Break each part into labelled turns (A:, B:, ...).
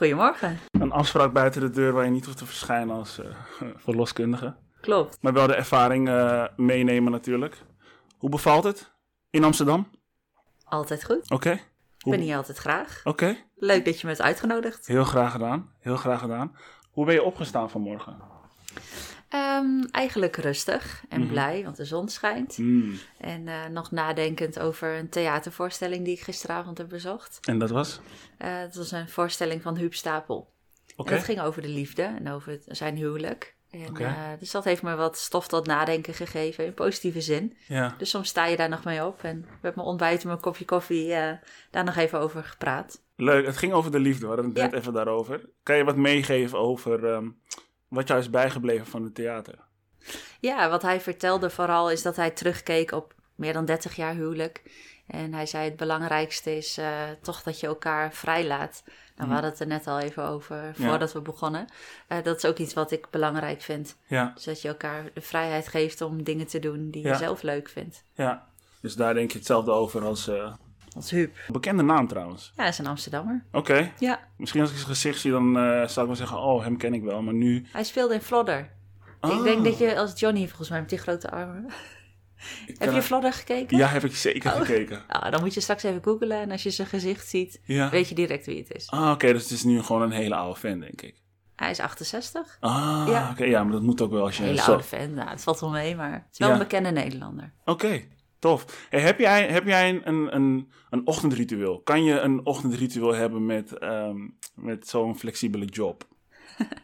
A: Goedemorgen.
B: Een afspraak buiten de deur waar je niet hoeft te verschijnen als uh, verloskundige.
A: Klopt.
B: Maar wel de ervaring uh, meenemen natuurlijk. Hoe bevalt het in Amsterdam?
A: Altijd goed.
B: Oké.
A: Ik ben hier altijd graag.
B: Oké.
A: Leuk dat je me hebt uitgenodigd.
B: Heel graag gedaan. Heel graag gedaan. Hoe ben je opgestaan vanmorgen?
A: Um, eigenlijk rustig en
B: Mhm.
A: blij, want de zon schijnt.
B: Mm.
A: En uh, nog nadenkend over een theatervoorstelling die ik gisteravond heb bezocht.
B: En dat was?
A: Uh, het was een voorstelling van Huub Stapel.
B: Oké.
A: En dat ging over de liefde en over het- zijn huwelijk. En, uh, dus dat heeft me wat stof tot nadenken gegeven, in positieve zin.
B: Ja.
A: Dus soms sta je daar nog mee op. En met mijn ontbijt en mijn kopje koffie eh, daar nog even over gepraat.
B: Leuk. Het ging over de liefde. We hadden het net
A: Ja.
B: even daarover. Kan je wat meegeven over ehm, wat jou is bijgebleven van het theater?
A: Ja, wat hij vertelde vooral is dat hij terugkeek op meer dan 30 jaar huwelijk. En hij zei het belangrijkste is eh, toch dat je elkaar vrijlaat. Nou, we hadden het er net al even over voordat we begonnen. Eh, dat is ook iets wat ik belangrijk vind.
B: Ja.
A: Dus dat je elkaar de vrijheid geeft om dingen te doen die
B: Ja.
A: je zelf leuk vindt.
B: Ja. Dus daar denk je hetzelfde over als... eh,
A: Als Huub.
B: bekende naam trouwens.
A: Ja, hij is een Amsterdammer.
B: Oké.
A: Ja,
B: Misschien als ik zijn gezicht zie, dan eh, zou ik wel zeggen... Oh, hem ken ik wel. Maar nu...
A: hij speelde in Flodder. Ik
B: Oh.
A: denk dat je als Johnny, volgens mij, met die grote armen. Heb je Flodder gekeken?
B: Ja, heb ik zeker
A: Oh.
B: gekeken.
A: Ah, dan moet je straks even googlen en als je zijn gezicht ziet,
B: Ja.
A: weet je direct wie het is.
B: Ah, oké. dus het is nu gewoon een hele oude fan, denk ik.
A: Hij is 68.
B: Ah,
A: Ja.
B: oké. ja, maar dat moet ook wel als je...
A: Een hele
B: zo-
A: oude fan. Nou, het valt wel mee, maar het is wel
B: Ja.
A: een bekende Nederlander.
B: Oké, tof. Hey, heb jij, heb jij een, een, een, een ochtendritueel? Kan je een ochtendritueel hebben met, ehm, met zo'n flexibele job?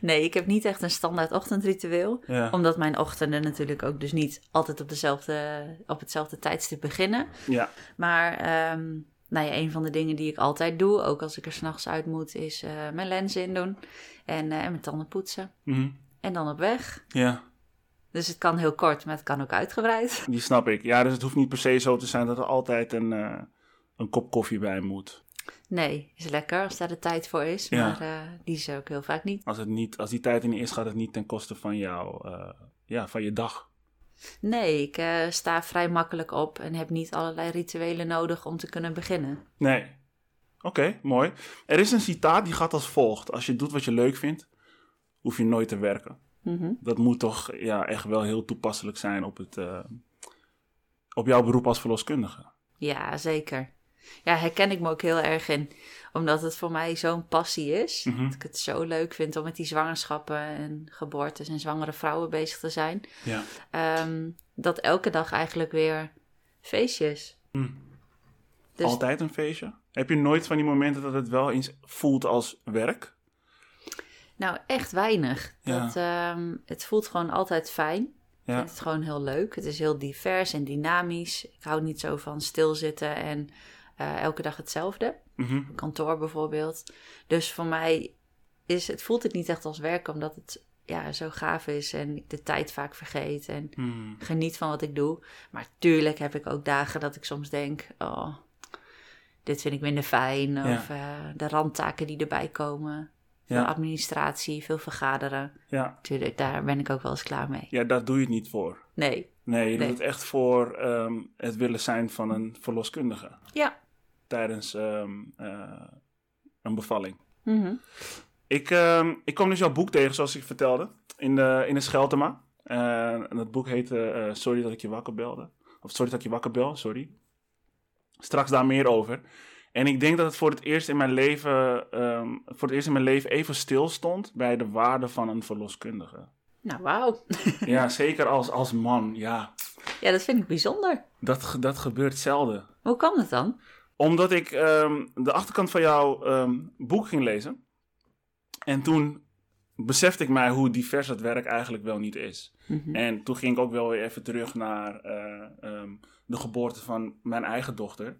A: Nee, ik heb niet echt een standaard ochtendritueel.
B: Ja.
A: Omdat mijn ochtenden natuurlijk ook dus niet altijd op, dezelfde, op hetzelfde tijdstip beginnen.
B: Ja.
A: Maar ehm, nou ja, een van de dingen die ik altijd doe, ook als ik er s'nachts uit moet, is eh, mijn lenzen in doen. En, eh, en mijn tanden poetsen.
B: Mhm.
A: En dan op weg.
B: Ja,
A: Dus het kan heel kort, maar het kan ook uitgebreid.
B: die snap ik. Ja, dus het hoeft niet per se zo te zijn dat er altijd een, eh, een kop koffie bij moet.
A: Nee, is lekker als daar de tijd voor is.
B: Ja.
A: Maar eh, die is er ook heel vaak niet.
B: Als, het niet, als die tijd er niet is, gaat het niet ten koste van jou, eh, ja, van je dag.
A: Nee, ik sta vrij makkelijk op en heb niet allerlei rituelen nodig om te kunnen beginnen.
B: Nee. Oké, mooi. Er is een citaat die gaat als volgt. Als je doet wat je leuk vindt, hoef je nooit te werken.
A: Mhm.
B: Dat moet toch ja, echt wel heel toepasselijk zijn op, het, eh, op jouw beroep als verloskundige.
A: Ja, zeker. Ja, herken ik me ook heel erg in. Omdat het voor mij zo'n passie is.
B: Mhm.
A: Dat ik het zo leuk vind om met die zwangerschappen en geboortes en zwangere vrouwen bezig te zijn.
B: Ja.
A: Ehm, dat elke dag eigenlijk weer feestje is.
B: Hm.
A: Dus
B: Altijd een feestje? Heb je nooit van die momenten dat het wel eens voelt als werk?
A: Nou, echt weinig.
B: Ja.
A: Dat, ehm, het voelt gewoon altijd fijn. Ik
B: Ja.
A: vind het gewoon heel leuk. Het is heel divers en dynamisch. Ik hou niet zo van stilzitten en eh, elke dag hetzelfde.
B: Mhm.
A: kantoor bijvoorbeeld. Dus voor mij is het, voelt het niet echt als werk, omdat het ja, zo gaaf is en ik de tijd vaak vergeet en
B: Hmm.
A: geniet van wat ik doe. Maar tuurlijk heb ik ook dagen dat ik soms denk, oh, dit vind ik minder fijn.
B: Ja.
A: Of eh, de randtaken die erbij komen. Veel administratie, veel vergaderen.
B: Ja.
A: Tuurlijk, daar ben ik ook wel eens klaar mee.
B: ja, daar doe je het niet voor.
A: Nee,
B: Nee, je
A: Nee.
B: doet het echt voor ehm, het willen zijn van een verloskundige
A: ja.
B: tijdens ehm, eh, een bevalling.
A: Mhm.
B: Ik, ehm, ik kwam dus jouw boek tegen, zoals ik vertelde, in de, in de Scheltema. Eh, en dat boek heette eh, Sorry dat ik je wakker belde. Of Sorry dat ik je wakker bel, sorry. Straks daar meer over. En ik denk dat het voor het eerst in mijn leven, ehm, voor het eerst in mijn leven even stil stond bij de waarde van een verloskundige.
A: Nou, wauw.
B: Ja, zeker als, als man. Ja,
A: Ja, dat vind ik bijzonder.
B: dat, dat gebeurt zelden.
A: Hoe kan dat dan?
B: Omdat ik ehm, de achterkant van jouw ehm, boek ging lezen. En toen besefte ik mij hoe divers dat werk eigenlijk wel niet is.
A: Mhm.
B: En toen ging ik ook wel weer even terug naar eh, de geboorte van mijn eigen dochter.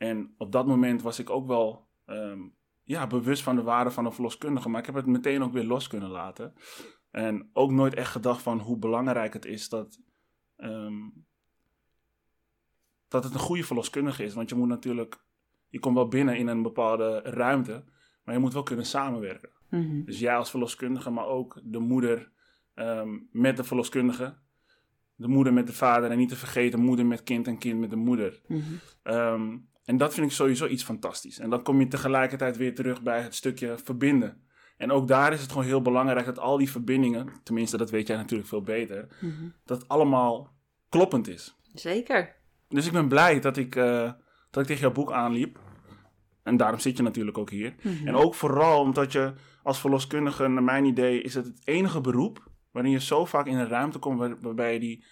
B: En op dat moment was ik ook wel ehm, ja, bewust van de waarde van een verloskundige. Maar ik heb het meteen ook weer los kunnen laten. En ook nooit echt gedacht van hoe belangrijk het is dat, ehm, dat het een goede verloskundige is. Want je moet natuurlijk, je komt wel binnen in een bepaalde ruimte, maar je moet wel kunnen samenwerken.
A: Mhm.
B: Dus jij als verloskundige, maar ook de moeder ehm, met de verloskundige. De moeder met de vader en niet te vergeten moeder met kind en kind met de moeder. Ehm, En dat vind ik sowieso iets fantastisch. En dan kom je tegelijkertijd weer terug bij het stukje verbinden. En ook daar is het gewoon heel belangrijk dat al die verbindingen, tenminste dat weet jij natuurlijk veel beter,
A: Mhm.
B: dat het allemaal kloppend is.
A: Zeker.
B: Dus ik ben blij dat ik, eh, dat ik tegen jouw boek aanliep. En daarom zit je natuurlijk ook hier.
A: Mhm.
B: En ook vooral omdat je als verloskundige, naar mijn idee, is het het enige beroep waarin je zo vaak in een ruimte komt waar- waarbij je die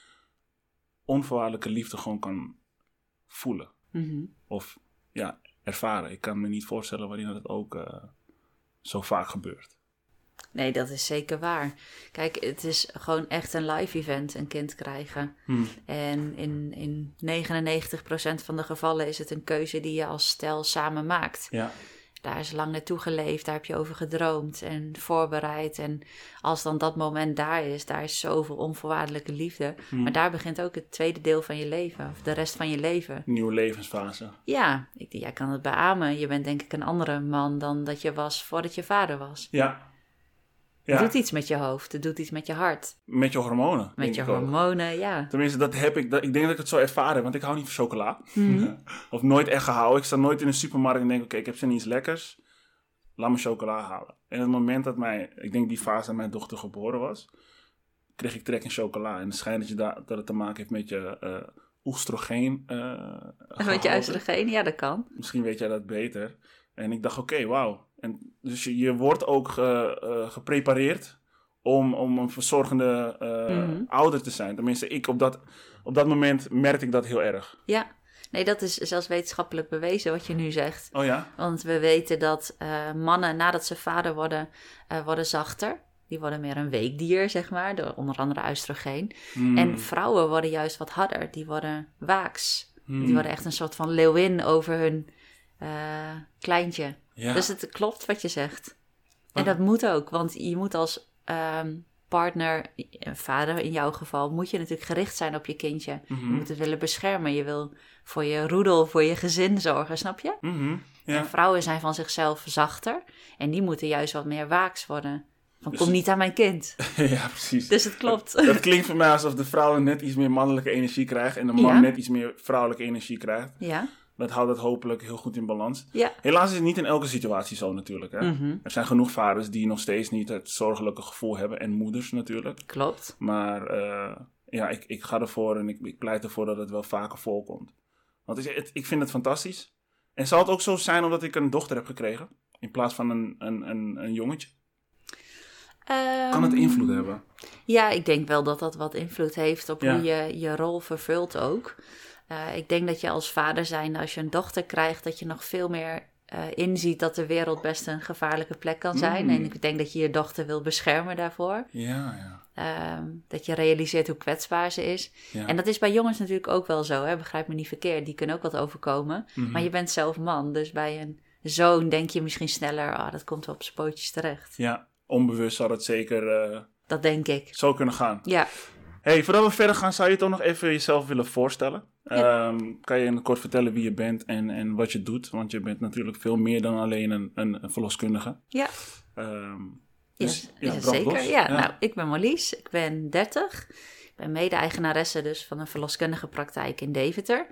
B: onvoorwaardelijke liefde gewoon kan voelen.
A: Mhm.
B: Of ja, ervaren. Ik kan me niet voorstellen waarin dat ook eh, zo vaak gebeurt.
A: Nee, dat is zeker waar. Kijk, het is gewoon echt een live event, een kind krijgen.
B: Hm.
A: En in, in 99% van de gevallen is het een keuze die je als stel samen maakt.
B: Ja,
A: Daar is lang naartoe geleefd, daar heb je over gedroomd en voorbereid. En als dan dat moment daar is, daar is zoveel onvoorwaardelijke liefde.
B: Hm.
A: Maar daar begint ook het tweede deel van je leven, of de rest van je leven.
B: nieuwe levensfase.
A: Ja, ik, jij kan het beamen. Je bent denk ik een andere man dan dat je was voordat je vader was.
B: Ja.
A: Het doet iets met je hoofd, het doet iets met je hart,
B: met je hormonen.
A: met je
B: ook.
A: hormonen, ja.
B: Tenminste, dat heb ik. Dat, ik denk dat ik het zo ervaren, want ik hou niet van chocola.
A: Mhm.
B: of nooit echt gehouden. Ik sta nooit in een supermarkt en denk: oké, ik heb zin in iets lekkers. Laat me chocola halen. En het moment dat mijn, ik denk die fase dat mijn dochter geboren was, kreeg ik trek in chocola. En het schijnt dat, je daar dat het te maken heeft met je eh oestrogeen. eh,
A: Met je oestrogeen, ja dat kan.
B: Misschien weet jij dat beter. En ik dacht, oké, wauw. En dus je, je wordt ook ge- eh, geprepareerd om, om een verzorgende eh,
A: Mhm.
B: ouder te zijn. Tenminste, ik op dat, op dat moment merkte ik dat heel erg.
A: Ja, nee dat is zelfs wetenschappelijk bewezen wat je nu zegt.
B: Oh ja?
A: Want we weten dat eh, mannen nadat ze vader worden, worden zachter. Die worden meer een weekdier, zeg maar, door onder andere oestrogeen.
B: Hmm.
A: En vrouwen worden juist wat harder. Die worden waaks.
B: Hmm.
A: Die worden echt een soort van leeuwin over hun kleintje.
B: Ja.
A: Dus het klopt wat je zegt. En dat moet ook, want je moet als ehm, partner, vader in jouw geval, moet je natuurlijk gericht zijn op je kindje.
B: Mhm.
A: Je moet het willen beschermen. Je wil voor je roedel, voor je gezin zorgen, snap je?
B: Mhm.
A: En
B: Ja.
A: vrouwen zijn van zichzelf zachter en die moeten juist wat meer waaks worden. Van
B: Dus
A: kom niet aan mijn kind.
B: ja, precies.
A: Dus het klopt.
B: Dat klinkt voor mij alsof de vrouw net iets meer mannelijke energie krijgt en de man
A: Ja.
B: net iets meer vrouwelijke energie krijgt.
A: Ja,
B: Dat houdt het hopelijk heel goed in balans.
A: ja.
B: Helaas is het niet in elke situatie zo natuurlijk. Hè?
A: Mhm.
B: Er zijn genoeg vaders die nog steeds niet het zorgelijke gevoel hebben. En moeders natuurlijk.
A: Klopt.
B: Maar eh, ja, ik, ik ga ervoor en ik, ik pleit ervoor dat het wel vaker voorkomt. Want het, ik vind het fantastisch. En zal het ook zo zijn omdat ik een dochter heb gekregen? In plaats van een, een, een, een jongetje? Kan het
A: Ehm,
B: invloed hebben?
A: Ja, ik denk wel dat dat wat invloed heeft op
B: Ja.
A: hoe je je rol vervult ook. Eh, ik denk dat je als vader zijn, als je een dochter krijgt, dat je nog veel meer eh, inziet dat de wereld best een gevaarlijke plek kan zijn.
B: Mm.
A: En ik denk dat je je dochter wil beschermen daarvoor.
B: Ja, ja.
A: Ehm, dat je realiseert hoe kwetsbaar ze is.
B: ja.
A: En dat is bij jongens natuurlijk ook wel zo, hè? begrijp me niet verkeerd. Die kunnen ook wat overkomen.
B: Mhm.
A: Maar je bent zelf man, dus bij een zoon denk je misschien sneller, ah, dat komt wel op zijn pootjes terecht.
B: ja, onbewust zou het zeker eh,
A: Dat denk ik.
B: zo kunnen gaan.
A: Ja,
B: Hey, voordat we verder gaan, zou je toch nog even jezelf willen voorstellen?
A: Ja.
B: Ehm, kan je in kort vertellen wie je bent en, en wat je doet? Want je bent natuurlijk veel meer dan alleen een, een, een verloskundige.
A: ja. Ja,
B: dus,
A: ja, zeker. Ja, nou, ik ben Marlies, ik ben 30. Ik ben mede-eigenaresse dus van een verloskundige praktijk in Deventer.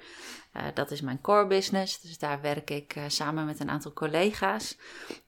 A: Eh, dat is mijn core business, dus daar werk ik eh, samen met een aantal collega's.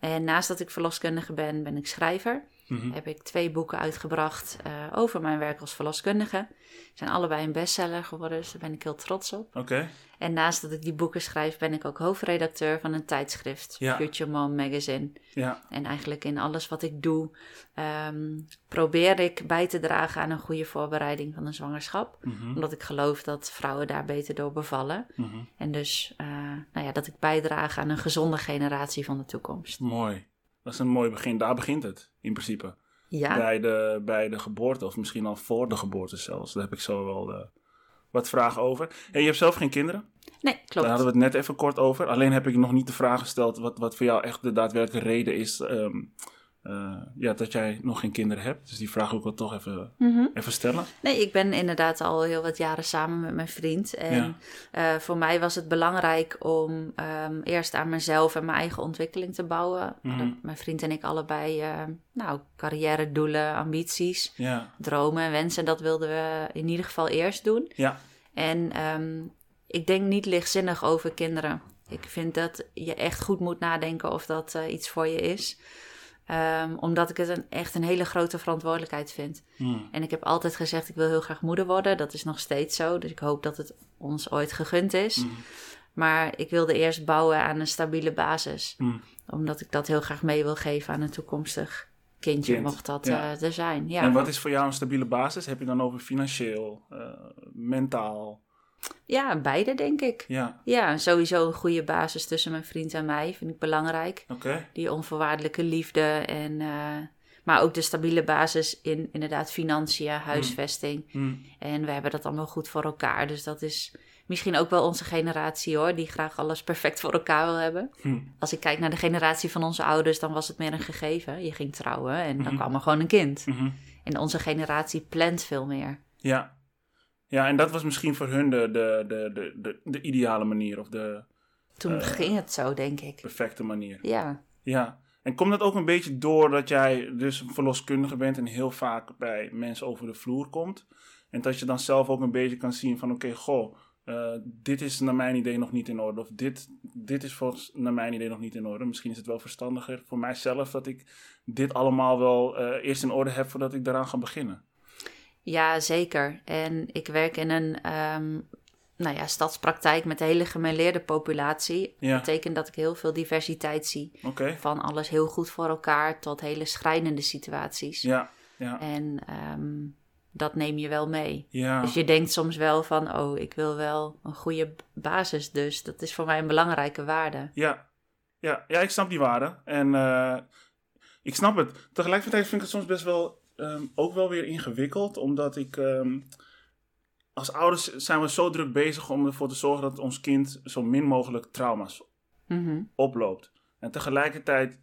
A: En naast dat ik verloskundige ben, ben ik schrijver.
B: Mhm.
A: Heb ik twee boeken uitgebracht eh, over mijn werk als verloskundige. Zijn allebei een bestseller geworden, dus daar ben ik heel trots op.
B: Oké,
A: En naast dat ik die boeken schrijf, ben ik ook hoofdredacteur van een tijdschrift,
B: Ja.
A: Future Mom Magazine.
B: ja.
A: En eigenlijk in alles wat ik doe, ehm, probeer ik bij te dragen aan een goede voorbereiding van een zwangerschap.
B: Mhm.
A: Omdat ik geloof dat vrouwen daar beter door bevallen.
B: Mhm.
A: En dus eh, nou ja, dat ik bijdraag aan een gezonde generatie van de toekomst.
B: Mooi. Dat is een mooi begin. Daar begint het, in principe.
A: Ja,
B: Bij, de, bij de geboorte, of misschien al voor de geboorte zelfs. Daar heb ik zo wel eh, wat vragen over. Hey, je hebt zelf geen kinderen?
A: nee,
B: Daar
A: klopt.
B: hadden we het net even kort over. Alleen heb ik nog niet de vraag gesteld wat, wat voor jou echt de daadwerkelijke reden is ehm, eh, ja, dat jij nog geen kinderen hebt. Dus die vraag ik wel toch even,
A: Mhm.
B: even stellen.
A: Nee, ik ben inderdaad al heel wat jaren samen met mijn vriend. En
B: Ja.
A: eh, voor mij was het belangrijk om ehm, eerst aan mezelf en mijn eigen ontwikkeling te bouwen.
B: Mhm.
A: Mijn vriend en ik allebei, eh, nou, carrière doelen, ambities,
B: Ja,
A: dromen en wensen. Dat wilden we in ieder geval eerst doen.
B: ja.
A: En ehm, ik denk niet lichtzinnig over kinderen. Ik vind dat je echt goed moet nadenken of dat iets voor je is. Ehm, omdat ik het een, echt een hele grote verantwoordelijkheid vind.
B: Hmm.
A: En ik heb altijd gezegd, ik wil heel graag moeder worden. Dat is nog steeds zo. Dus ik hoop dat het ons ooit gegund is.
B: Hmm.
A: Maar ik wilde eerst bouwen aan een stabiele basis.
B: Hmm.
A: Omdat ik dat heel graag mee wil geven aan een toekomstig kindje,
B: Kind,
A: mocht dat
B: ja.
A: eh, er zijn. Ja.
B: En wat is voor jou een stabiele basis? Heb je dan over financieel, eh, mentaal?
A: Ja, beide denk ik.
B: Ja,
A: Ja, sowieso een goede basis tussen mijn vriend en mij vind ik belangrijk.
B: oké.
A: Die onvoorwaardelijke liefde en... eh, maar ook de stabiele basis in inderdaad financiën, huisvesting.
B: Hmm.
A: En we hebben dat allemaal goed voor elkaar. Dus dat is misschien ook wel onze generatie hoor, die graag alles perfect voor elkaar wil hebben.
B: Hmm.
A: Als ik kijk naar de generatie van onze ouders, dan was het meer een gegeven. Je ging trouwen en dan
B: Mhm.
A: kwam er gewoon een kind.
B: Mhm.
A: En onze generatie plant veel meer.
B: Ja. Ja, en dat was misschien voor hun de, de, de, de, de, de ideale manier of de
A: Toen
B: Eh.
A: ging het zo, denk ik.
B: perfecte manier.
A: Ja.
B: Ja. En komt dat ook een beetje door dat jij dus een verloskundige bent en heel vaak bij mensen over de vloer komt? En dat je dan zelf ook een beetje kan zien van oké, goh, eh, dit is naar mijn idee nog niet in orde. Of dit, dit is volgens naar mijn idee nog niet in orde. Misschien is het wel verstandiger voor mijzelf dat ik dit allemaal wel eh, eerst in orde heb voordat ik daaraan ga beginnen.
A: Ja, zeker. En ik werk in een ehm, nou ja, stadspraktijk met een hele gemêleerde populatie.
B: Ja.
A: Dat betekent dat ik heel veel diversiteit zie. Van alles heel goed voor elkaar tot hele schrijnende situaties.
B: Ja, ja,
A: En ehm, dat neem je wel mee.
B: ja.
A: Dus je denkt soms wel van, oh, ik wil wel een goede basis. Dus dat is voor mij een belangrijke waarde.
B: Ja, ja, ja ik snap die waarde. En eh, ik snap het. Tegelijkertijd vind ik het soms best wel ehm, ook wel weer ingewikkeld. Omdat ik. ehm, als ouders zijn we zo druk bezig om ervoor te zorgen dat ons kind zo min mogelijk trauma's
A: Mhm.
B: oploopt. En tegelijkertijd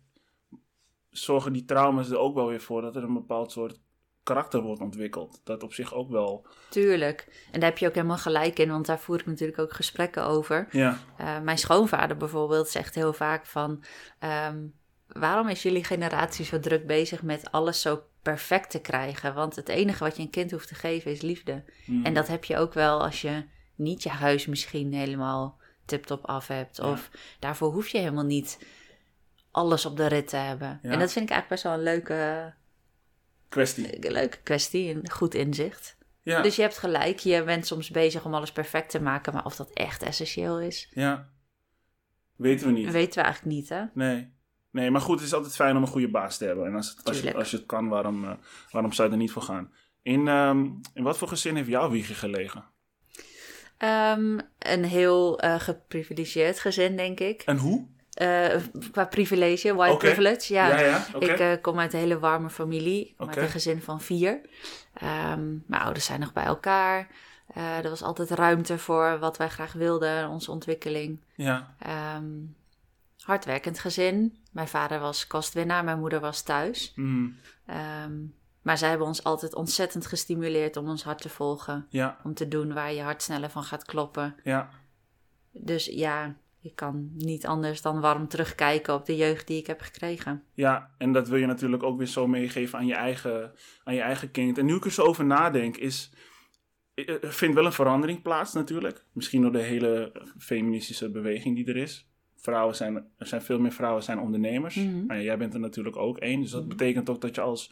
B: zorgen die trauma's er ook wel weer voor dat er een bepaald soort karakter wordt ontwikkeld. Dat op zich ook wel.
A: Tuurlijk. En daar heb je ook helemaal gelijk in, want daar voer ik natuurlijk ook gesprekken over.
B: Ja,
A: Eh, mijn schoonvader bijvoorbeeld zegt heel vaak van... ehm, waarom is jullie generatie zo druk bezig met alles zo perfect te krijgen? Want het enige wat je een kind hoeft te geven is liefde.
B: Mm.
A: En dat heb je ook wel als je niet je huis misschien helemaal tip-top af hebt.
B: Ja.
A: Of daarvoor hoef je helemaal niet alles op de rit te hebben.
B: Ja.
A: En dat vind ik eigenlijk best wel een leuke,
B: kwestie.
A: leuke kwestie, een goed inzicht.
B: Ja,
A: Dus je hebt gelijk, je bent soms bezig om alles perfect te maken, maar of dat echt essentieel is,
B: ja. Weten we niet.
A: weten we eigenlijk niet, hè?
B: Nee. Nee, maar goed, het is altijd fijn om een goede baas te hebben. En als het, als je, als je het kan, waarom, eh, waarom zou je er niet voor gaan? In, ehm, in wat voor gezin heeft jouw wiegje gelegen?
A: Ehm, een heel eh geprivilegeerd gezin, denk ik.
B: En hoe?
A: Eh, qua privilege, white privilege, ja.
B: ja, ja, oké.
A: Ik kom uit een hele warme familie, met een gezin van vier. Ehm, mijn ouders zijn nog bij elkaar. Er was altijd ruimte voor wat wij graag wilden, onze ontwikkeling.
B: ja,
A: Ehm, hardwerkend gezin. Mijn vader was kostwinnaar, mijn moeder was thuis.
B: mm,
A: Ehm, maar zij hebben ons altijd ontzettend gestimuleerd om ons hart te volgen.
B: ja,
A: Om te doen waar je hart sneller van gaat kloppen.
B: ja,
A: Dus ja, ik kan niet anders dan warm terugkijken op de jeugd die ik heb gekregen.
B: ja. En dat wil je natuurlijk ook weer zo meegeven aan je eigen, aan je eigen kind. En nu ik er zo over nadenk, is... Er vindt wel een verandering plaats natuurlijk. Misschien door de hele feministische beweging die er is. Vrouwen zijn, er zijn veel meer vrouwen zijn ondernemers.
A: Mhm.
B: Maar jij bent er natuurlijk ook één. Dus dat betekent ook dat je als,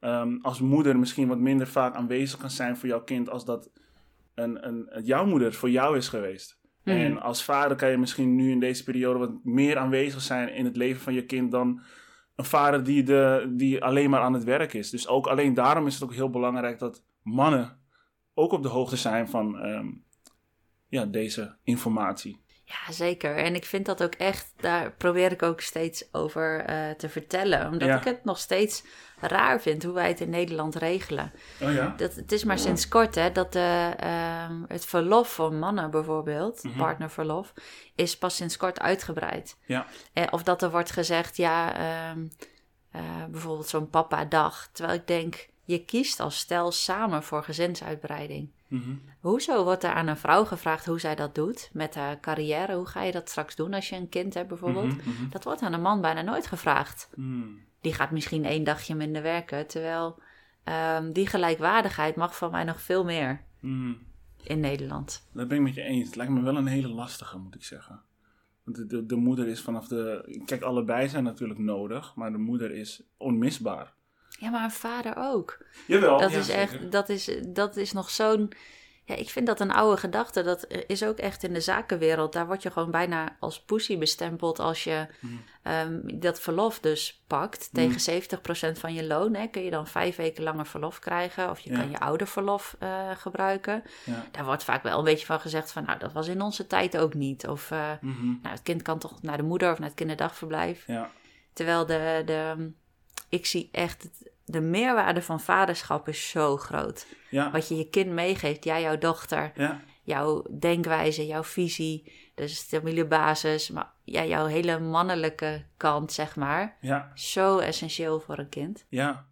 B: ehm, als moeder misschien wat minder vaak aanwezig kan zijn voor jouw kind als dat een, een, een- jouw moeder voor jou is geweest.
A: Mhm.
B: En als vader kan je misschien nu in deze periode wat meer aanwezig zijn in het leven van je kind dan een vader die, de, die alleen maar aan het werk is. Dus ook alleen daarom is het ook heel belangrijk dat mannen ook op de hoogte zijn van ehm, ja, deze informatie.
A: Ja, zeker. En ik vind dat ook echt, daar probeer ik ook steeds over eh, te vertellen. Omdat
B: Ja.
A: ik het nog steeds raar vind hoe wij het in Nederland regelen.
B: Oh ja?
A: Dat, het is maar sinds kort hè, dat de, ehm, het verlof voor mannen bijvoorbeeld,
B: Mhm.
A: partnerverlof, is pas sinds kort uitgebreid.
B: Ja.
A: Eh, of dat er wordt gezegd, ja, ehm, eh, bijvoorbeeld zo'n papa-dag. Terwijl ik denk, je kiest als stel samen voor gezinsuitbreiding.
B: Mhm.
A: Hoezo wordt er aan een vrouw gevraagd hoe zij dat doet met haar carrière? Hoe ga je dat straks doen als je een kind hebt bijvoorbeeld?
B: Mhm, mhm.
A: Dat wordt aan een man bijna nooit gevraagd.
B: Hmm.
A: Die gaat misschien één dagje minder werken, terwijl ehm, die gelijkwaardigheid mag van mij nog veel meer
B: Hmm.
A: in Nederland.
B: Dat ben ik met je eens. Het lijkt me wel een hele lastige, moet ik zeggen. Want de, de, de moeder is vanaf de... Kijk, allebei zijn natuurlijk nodig, maar de moeder is onmisbaar.
A: Ja, maar een vader ook.
B: Jawel,
A: Dat
B: ja,
A: is
B: zeker.
A: echt, dat is, dat is nog zo'n. Ja, ik vind dat een oude gedachte. Dat is ook echt in de zakenwereld. Daar word je gewoon bijna als pussy bestempeld als je
B: Hmm.
A: ehm, dat verlof dus pakt.
B: Hmm.
A: Tegen 70% van je loon hè, kun je dan vijf weken langer verlof krijgen. Of je
B: Ja.
A: kan je ouderverlof eh gebruiken.
B: Ja.
A: Daar wordt vaak wel een beetje van gezegd van... nou, dat was in onze tijd ook niet. Of eh,
B: Mhm.
A: nou, het kind kan toch naar de moeder of naar het kinderdagverblijf.
B: Ja.
A: Terwijl de, de, ik zie echt, de meerwaarde van vaderschap is zo groot.
B: Ja.
A: Wat je je kind meegeeft, jij, jouw dochter,
B: Ja.
A: jouw denkwijze, jouw visie, de stabiele basis, maar ja, jouw hele mannelijke kant, zeg maar.
B: Ja.
A: Zo essentieel voor een kind.
B: Ja.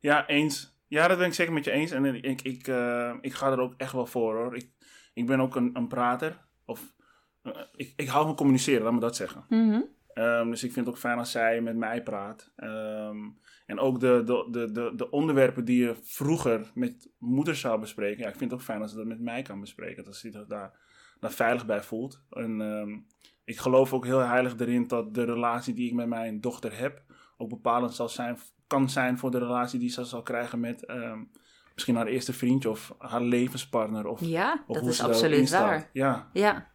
B: Ja, eens. Ja, dat ben ik zeker met je eens. En ik, ik, eh, ik ga er ook echt wel voor hoor. Ik, ik ben ook een, een prater. Of eh, ik, ik hou van communiceren, laat me dat zeggen. Ehm, dus ik vind het ook fijn als zij met mij praat. Ehm, en ook de, de, de, de, de onderwerpen die je vroeger met moeders zou bespreken. Ja, ik vind het ook fijn als ze dat met mij kan bespreken. Dat ze zich daar, daar veilig bij voelt. En ehm, ik geloof ook heel heilig erin dat de relatie die ik met mijn dochter heb... ook bepalend zal zijn, kan zijn voor de relatie die ze zal krijgen met... misschien haar eerste vriendje of haar levenspartner. Of,
A: Ja,
B: of
A: dat is absoluut waar.
B: Ja,
A: Ja,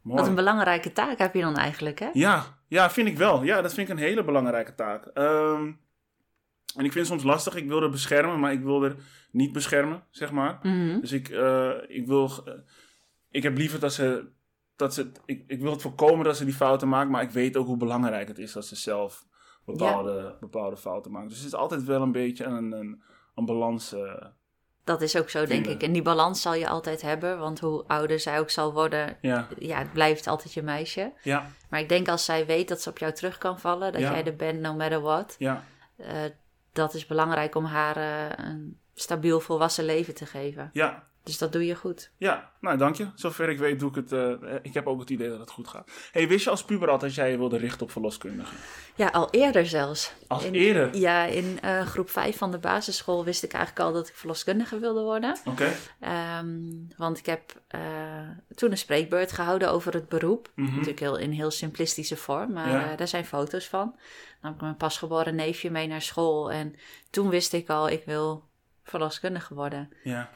B: mooi.
A: wat een belangrijke taak heb je dan eigenlijk, hè?
B: Ja, ja, vind ik wel. Ja, dat vind ik een hele belangrijke taak. Ehm, en ik vind het soms lastig. Ik wil er beschermen, maar ik wil er niet beschermen, zeg maar.
A: Mhm.
B: Dus ik, eh, ik wil... eh, ik heb liever dat ze... Dat ze ik, ik wil het voorkomen dat ze die fouten maakt, maar ik weet ook hoe belangrijk het is dat ze zelf bepaalde, bepaalde fouten maakt. Dus het is altijd wel een beetje een, een, een balans. eh,
A: Dat is ook zo, denk
B: Vinden.
A: ik. En die balans zal je altijd hebben, want hoe ouder zij ook zal worden,
B: ja,
A: ja, het blijft altijd je meisje.
B: ja,
A: Maar ik denk als zij weet dat ze op jou terug kan vallen, dat
B: Ja.
A: jij er bent no matter what,
B: ja,
A: eh, dat is belangrijk om haar eh, een stabiel volwassen leven te geven.
B: ja,
A: Dus dat doe je goed.
B: Ja, nou dank je. Zover ik weet doe ik het. eh, ik heb ook het idee dat het goed gaat. Hey, wist je als puber al dat jij je wilde richten op verloskundigen?
A: Ja, al eerder zelfs. In-
B: eerder?
A: Ja, in eh, groep 5 van de basisschool wist ik eigenlijk al dat ik verloskundige wilde worden.
B: Oké.
A: Ehm, want ik heb eh, toen een spreekbeurt gehouden over het beroep.
B: Mhm.
A: Natuurlijk heel, in heel simplistische vorm, maar
B: Ja.
A: daar zijn foto's van. Dan heb ik mijn pasgeboren neefje mee naar school. En toen wist ik al, ik wil verloskundige worden.
B: Ja,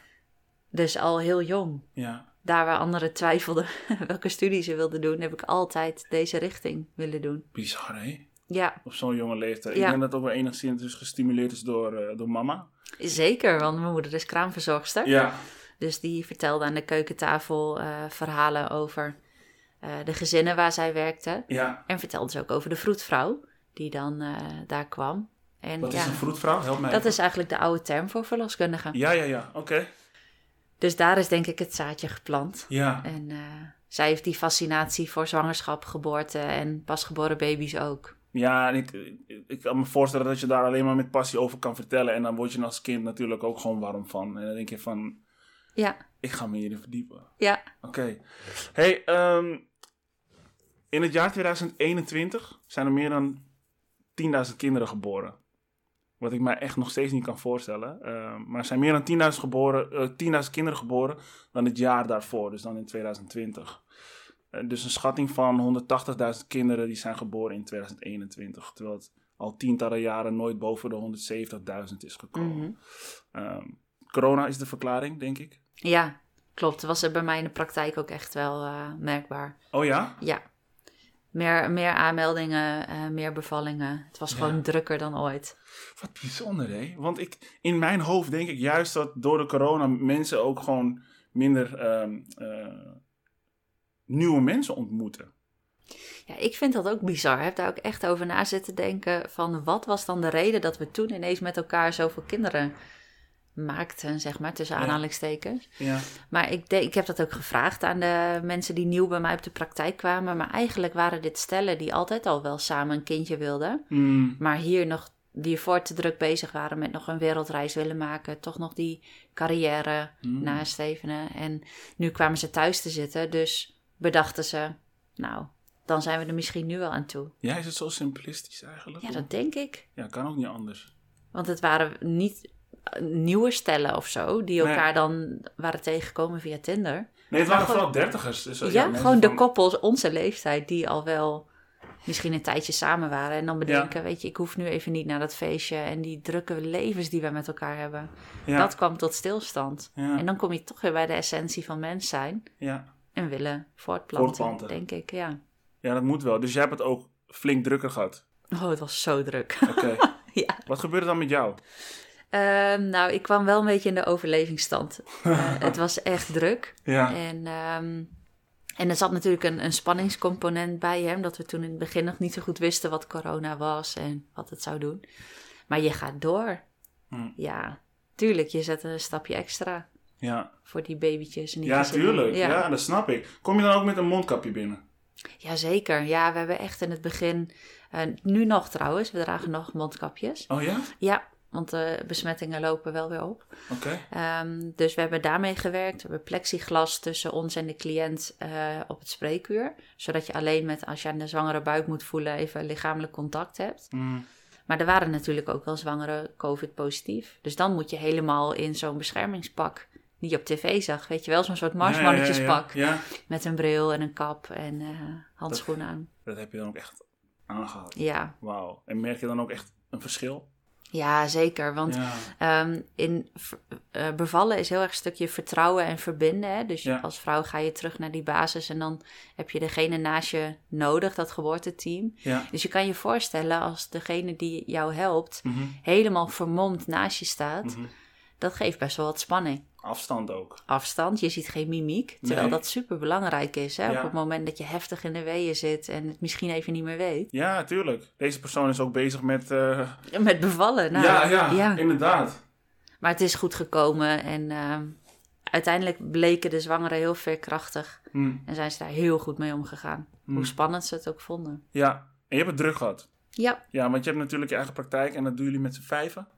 A: Dus al heel jong.
B: ja.
A: Daar waar anderen twijfelden welke studie ze wilden doen, heb ik altijd deze richting willen doen.
B: Bizar, hè?
A: Ja,
B: Op zo'n jonge leeftijd. Ik denk dat ook wel enigszins dus gestimuleerd is door, eh, door mama.
A: zeker, want mijn moeder is kraamverzorgster.
B: Ja.
A: Dus die vertelde aan de keukentafel eh, verhalen over eh, de gezinnen waar zij werkte.
B: Ja.
A: En vertelde ze ook over de vroedvrouw die dan daar kwam. En
B: Wat
A: ja,
B: is een vroedvrouw? Help mij.
A: dat
B: even.
A: is eigenlijk de oude term voor verloskundige.
B: Ja, ja, ja. Oké.
A: Dus daar is denk ik het zaadje geplant.
B: Ja.
A: En eh, zij heeft die fascinatie voor zwangerschap, geboorte en pasgeboren baby's ook.
B: Ja, en ik, ik, kan me voorstellen dat je daar alleen maar met passie over kan vertellen. En dan word je als kind natuurlijk ook gewoon warm van. En dan denk je van,
A: Ja,
B: ik ga me hierin verdiepen.
A: ja.
B: Oké. Hey, ehm, in het jaar 2021 zijn er meer dan 10.000 kinderen geboren. Wat ik mij echt nog steeds niet kan voorstellen. Ehm, maar er zijn meer dan 10.000 geboren, eh, 10.000 kinderen geboren dan het jaar daarvoor, dus dan in 2020. Eh, dus een schatting van 180.000 kinderen die zijn geboren in 2021. Terwijl het al tientallen jaren nooit boven de 170.000 is gekomen.
A: Mhm.
B: Ehm, corona is de verklaring, denk ik.
A: Ja, klopt. Was er bij mij in de praktijk ook echt wel eh, merkbaar.
B: Oh ja?
A: Ja. Meer, meer aanmeldingen, eh, meer bevallingen. Het was
B: Ja.
A: gewoon drukker dan ooit.
B: Wat bijzonder, hè? Want ik, in mijn hoofd denk ik juist dat door de corona mensen ook gewoon minder ehm, eh, nieuwe mensen ontmoeten.
A: Ja, ik vind dat ook bizar. Ik heb daar ook echt over na zitten denken van wat was dan de reden dat we toen ineens met elkaar zoveel kinderen maakten, zeg maar, tussen aanhalingstekens.
B: Ja.
A: Maar ik, denk, ik heb dat ook gevraagd aan de mensen die nieuw bij mij op de praktijk kwamen. Maar eigenlijk waren dit stellen die altijd al wel samen een kindje wilden.
B: Mm,
A: Maar hier nog, die ervoor te druk bezig waren met nog een wereldreis willen maken. Toch nog die carrière
B: mm.
A: nastevenen. En nu kwamen ze thuis te zitten. Dus bedachten ze, nou, dan zijn we er misschien nu wel aan toe.
B: Ja, is het zo simplistisch eigenlijk?
A: Ja, dat denk ik.
B: Ja, kan ook niet anders.
A: Want het waren niet nieuwe stellen of zo, die
B: Nee.
A: elkaar dan waren tegengekomen via Tinder.
B: Nee, het waren vooral dertigers. Dus,
A: Ja,
B: mensen
A: gewoon de
B: van-
A: koppels onze leeftijd die al wel misschien een tijdje samen waren. En dan bedenken, weet je, ik hoef nu even niet naar dat feestje. En die drukke levens die we met elkaar hebben.
B: Ja,
A: Dat kwam tot stilstand.
B: ja,
A: En dan kom je toch weer bij de essentie van mens zijn.
B: ja.
A: En willen voortplanten,
B: Voortplanten.
A: denk ik, ja.
B: ja, dat moet wel. Dus jij hebt het ook flink drukker gehad.
A: Oh, het was zo druk.
B: Oké.
A: ja.
B: Wat gebeurde dan met jou?
A: Ehm, nou, ik kwam wel een beetje in de overlevingsstand. Eh, het was echt druk.
B: Ja,
A: En, ehm, en er zat natuurlijk een, een spanningscomponent bij hem. Dat we toen in het begin nog niet zo goed wisten wat corona was en wat het zou doen. Maar je gaat door.
B: Hm.
A: Ja, tuurlijk. Je zet een stapje extra
B: ja.
A: voor die babytjes. En die
B: ja
A: gezinnen.
B: tuurlijk. Ja.
A: Ja.
B: dat snap ik. Kom je dan ook met een mondkapje binnen?
A: Jazeker. Ja, we hebben echt in het begin... eh, nu nog trouwens, we dragen nog mondkapjes.
B: Oh ja?
A: Ja, want de besmettingen lopen wel weer op.
B: Oké.
A: Ehm, dus we hebben daarmee gewerkt. We hebben plexiglas tussen ons en de cliënt eh, op het spreekuur. Zodat je alleen met, als je aan de zwangere buik moet voelen, even lichamelijk contact hebt.
B: Hm.
A: Maar er waren natuurlijk ook wel zwangere COVID-positief. Dus dan moet je helemaal in zo'n beschermingspak die je op tv zag. Weet je wel, zo'n soort marsmannetjespak.
B: Ja, ja, ja.
A: Met een bril en een kap en eh, handschoenen aan.
B: Dat heb je dan ook echt aangehad.
A: Ja.
B: Wauw. En merk je dan ook echt een verschil?
A: Ja, zeker. Want
B: Ja.
A: Ehm, in eh, bevallen is heel erg een stukje vertrouwen en verbinden. Hè? Dus
B: Ja.
A: als vrouw ga je terug naar die basis en dan heb je degene naast je nodig, dat geboorteteam.
B: Ja.
A: Dus je kan je voorstellen als degene die jou helpt
B: Mhm.
A: helemaal vermomd naast je staat,
B: Mhm.
A: dat geeft best wel wat spanning.
B: Afstand ook.
A: Afstand, je ziet geen mimiek, terwijl
B: Nee.
A: dat super belangrijk is. Hè?
B: Ja.
A: Op het moment dat je heftig in de weeën zit en het misschien even niet meer weet.
B: Ja, tuurlijk. Deze persoon is ook bezig met... eh,
A: Met bevallen. Nou,
B: ja, ja, inderdaad.
A: Maar het is goed gekomen en ehm, uiteindelijk bleken de zwangeren heel veerkrachtig.
B: Hm.
A: En zijn ze daar heel goed mee omgegaan.
B: Hm.
A: Hoe spannend ze het ook vonden.
B: Ja, en je hebt het druk gehad.
A: Ja,
B: Ja, want je hebt natuurlijk je eigen praktijk en dat doen jullie met z'n vijven.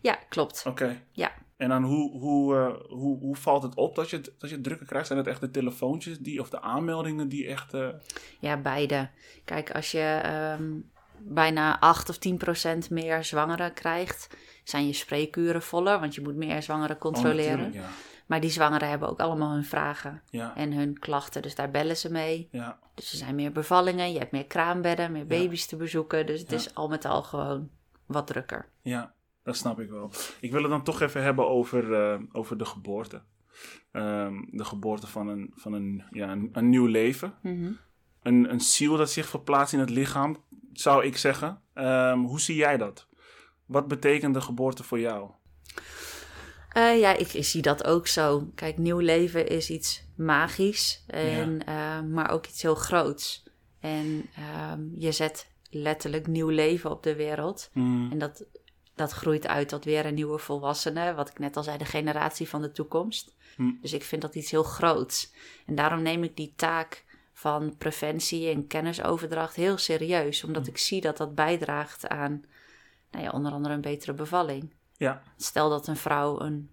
A: ja klopt.
B: Oké.
A: Ja.
B: En dan hoe, hoe, eh, hoe, hoe valt het op dat je, dat je drukker krijgt? Zijn het echt de telefoontjes die, of de aanmeldingen die echt... eh,
A: Ja, beide. Kijk, als je ehm, bijna 8 of 10 procent meer zwangeren krijgt, zijn je spreekuren voller, want je moet meer zwangeren
B: oh,
A: controleren.
B: ja.
A: maar die zwangeren hebben ook allemaal hun vragen
B: Ja,
A: en hun klachten, dus daar bellen ze mee.
B: ja,
A: Dus er zijn meer bevallingen, je hebt meer kraambedden, meer baby's te bezoeken, dus het is al met al gewoon wat drukker.
B: ja, dat snap ik wel. Ik wil het dan toch even hebben over, eh, over de geboorte. Ehm, de geboorte van een, van een, ja, een, een nieuw leven.
A: Mhm.
B: Een, een ziel dat zich verplaatst in het lichaam, zou ik zeggen. Ehm, hoe zie jij dat? Wat betekent de geboorte voor jou?
A: Eh, ja, ik, ik zie dat ook zo. Kijk, nieuw leven is iets magisch, en, eh, maar ook iets heel groots. En ehm, je zet letterlijk nieuw leven op de wereld.
B: Hmm,
A: En dat, dat groeit uit tot weer een nieuwe volwassene. Wat ik net al zei, de generatie van de toekomst.
B: Hm.
A: Dus ik vind dat iets heel groots. En daarom neem ik die taak van preventie en kennisoverdracht heel serieus. Omdat
B: Hm.
A: ik zie dat dat bijdraagt aan nou ja, onder andere een betere bevalling.
B: Ja,
A: Stel dat een vrouw een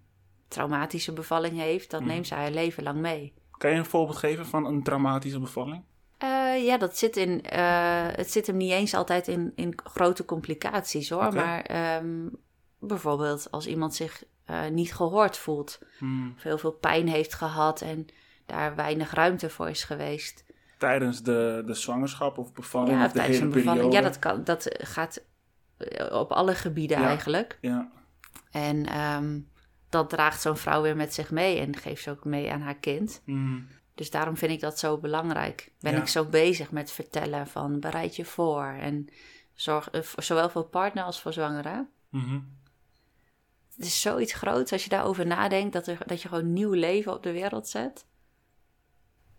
A: traumatische bevalling heeft, dat
B: Mhm.
A: neemt ze haar leven lang mee.
B: kan je een voorbeeld geven van een traumatische bevalling?
A: Eh, ja, dat zit in. eh, het zit hem niet eens altijd in, in grote complicaties hoor. Maar ehm, bijvoorbeeld als iemand zich eh, niet gehoord voelt,
B: Hmm,
A: of heel veel pijn heeft gehad en daar weinig ruimte voor is geweest.
B: Tijdens de, de zwangerschap of bevalling
A: ja,
B: of de
A: tijdens
B: hele
A: een bevalling.
B: periode?
A: Ja, dat, kan, dat gaat op alle gebieden
B: Ja.
A: eigenlijk.
B: Ja,
A: En ehm, dat draagt zo'n vrouw weer met zich mee en geeft ze ook mee aan haar kind.
B: hmm,
A: Dus daarom vind ik dat zo belangrijk. Ben
B: Ja.
A: ik zo bezig met vertellen van bereid je voor. En zorg, eh, zowel voor partner als voor zwangere.
B: mhm.
A: Het is zoiets groots als je daarover nadenkt. Dat, er, dat je gewoon nieuw leven op de wereld zet.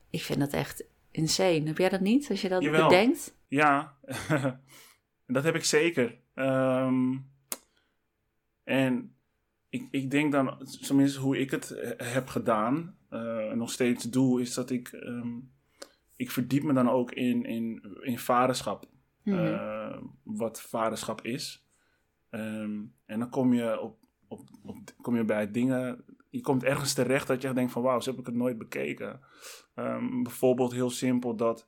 A: Ik vind dat echt insane. Heb jij dat niet? Als je dat
B: Jawel.
A: bedenkt?
B: Ja, dat heb ik zeker. Ehm, en ik, ik denk dan, tenminste hoe ik het eh, heb gedaan eh, nog steeds doe, is dat ik, ehm, ik verdiep me dan ook in, in, in vaderschap.
A: Mhm.
B: eh, wat vaderschap is. Ehm, en dan kom je, op, op, op, kom je bij dingen. Je komt ergens terecht dat je denkt van wauw, zo heb ik het nooit bekeken. Ehm, bijvoorbeeld heel simpel dat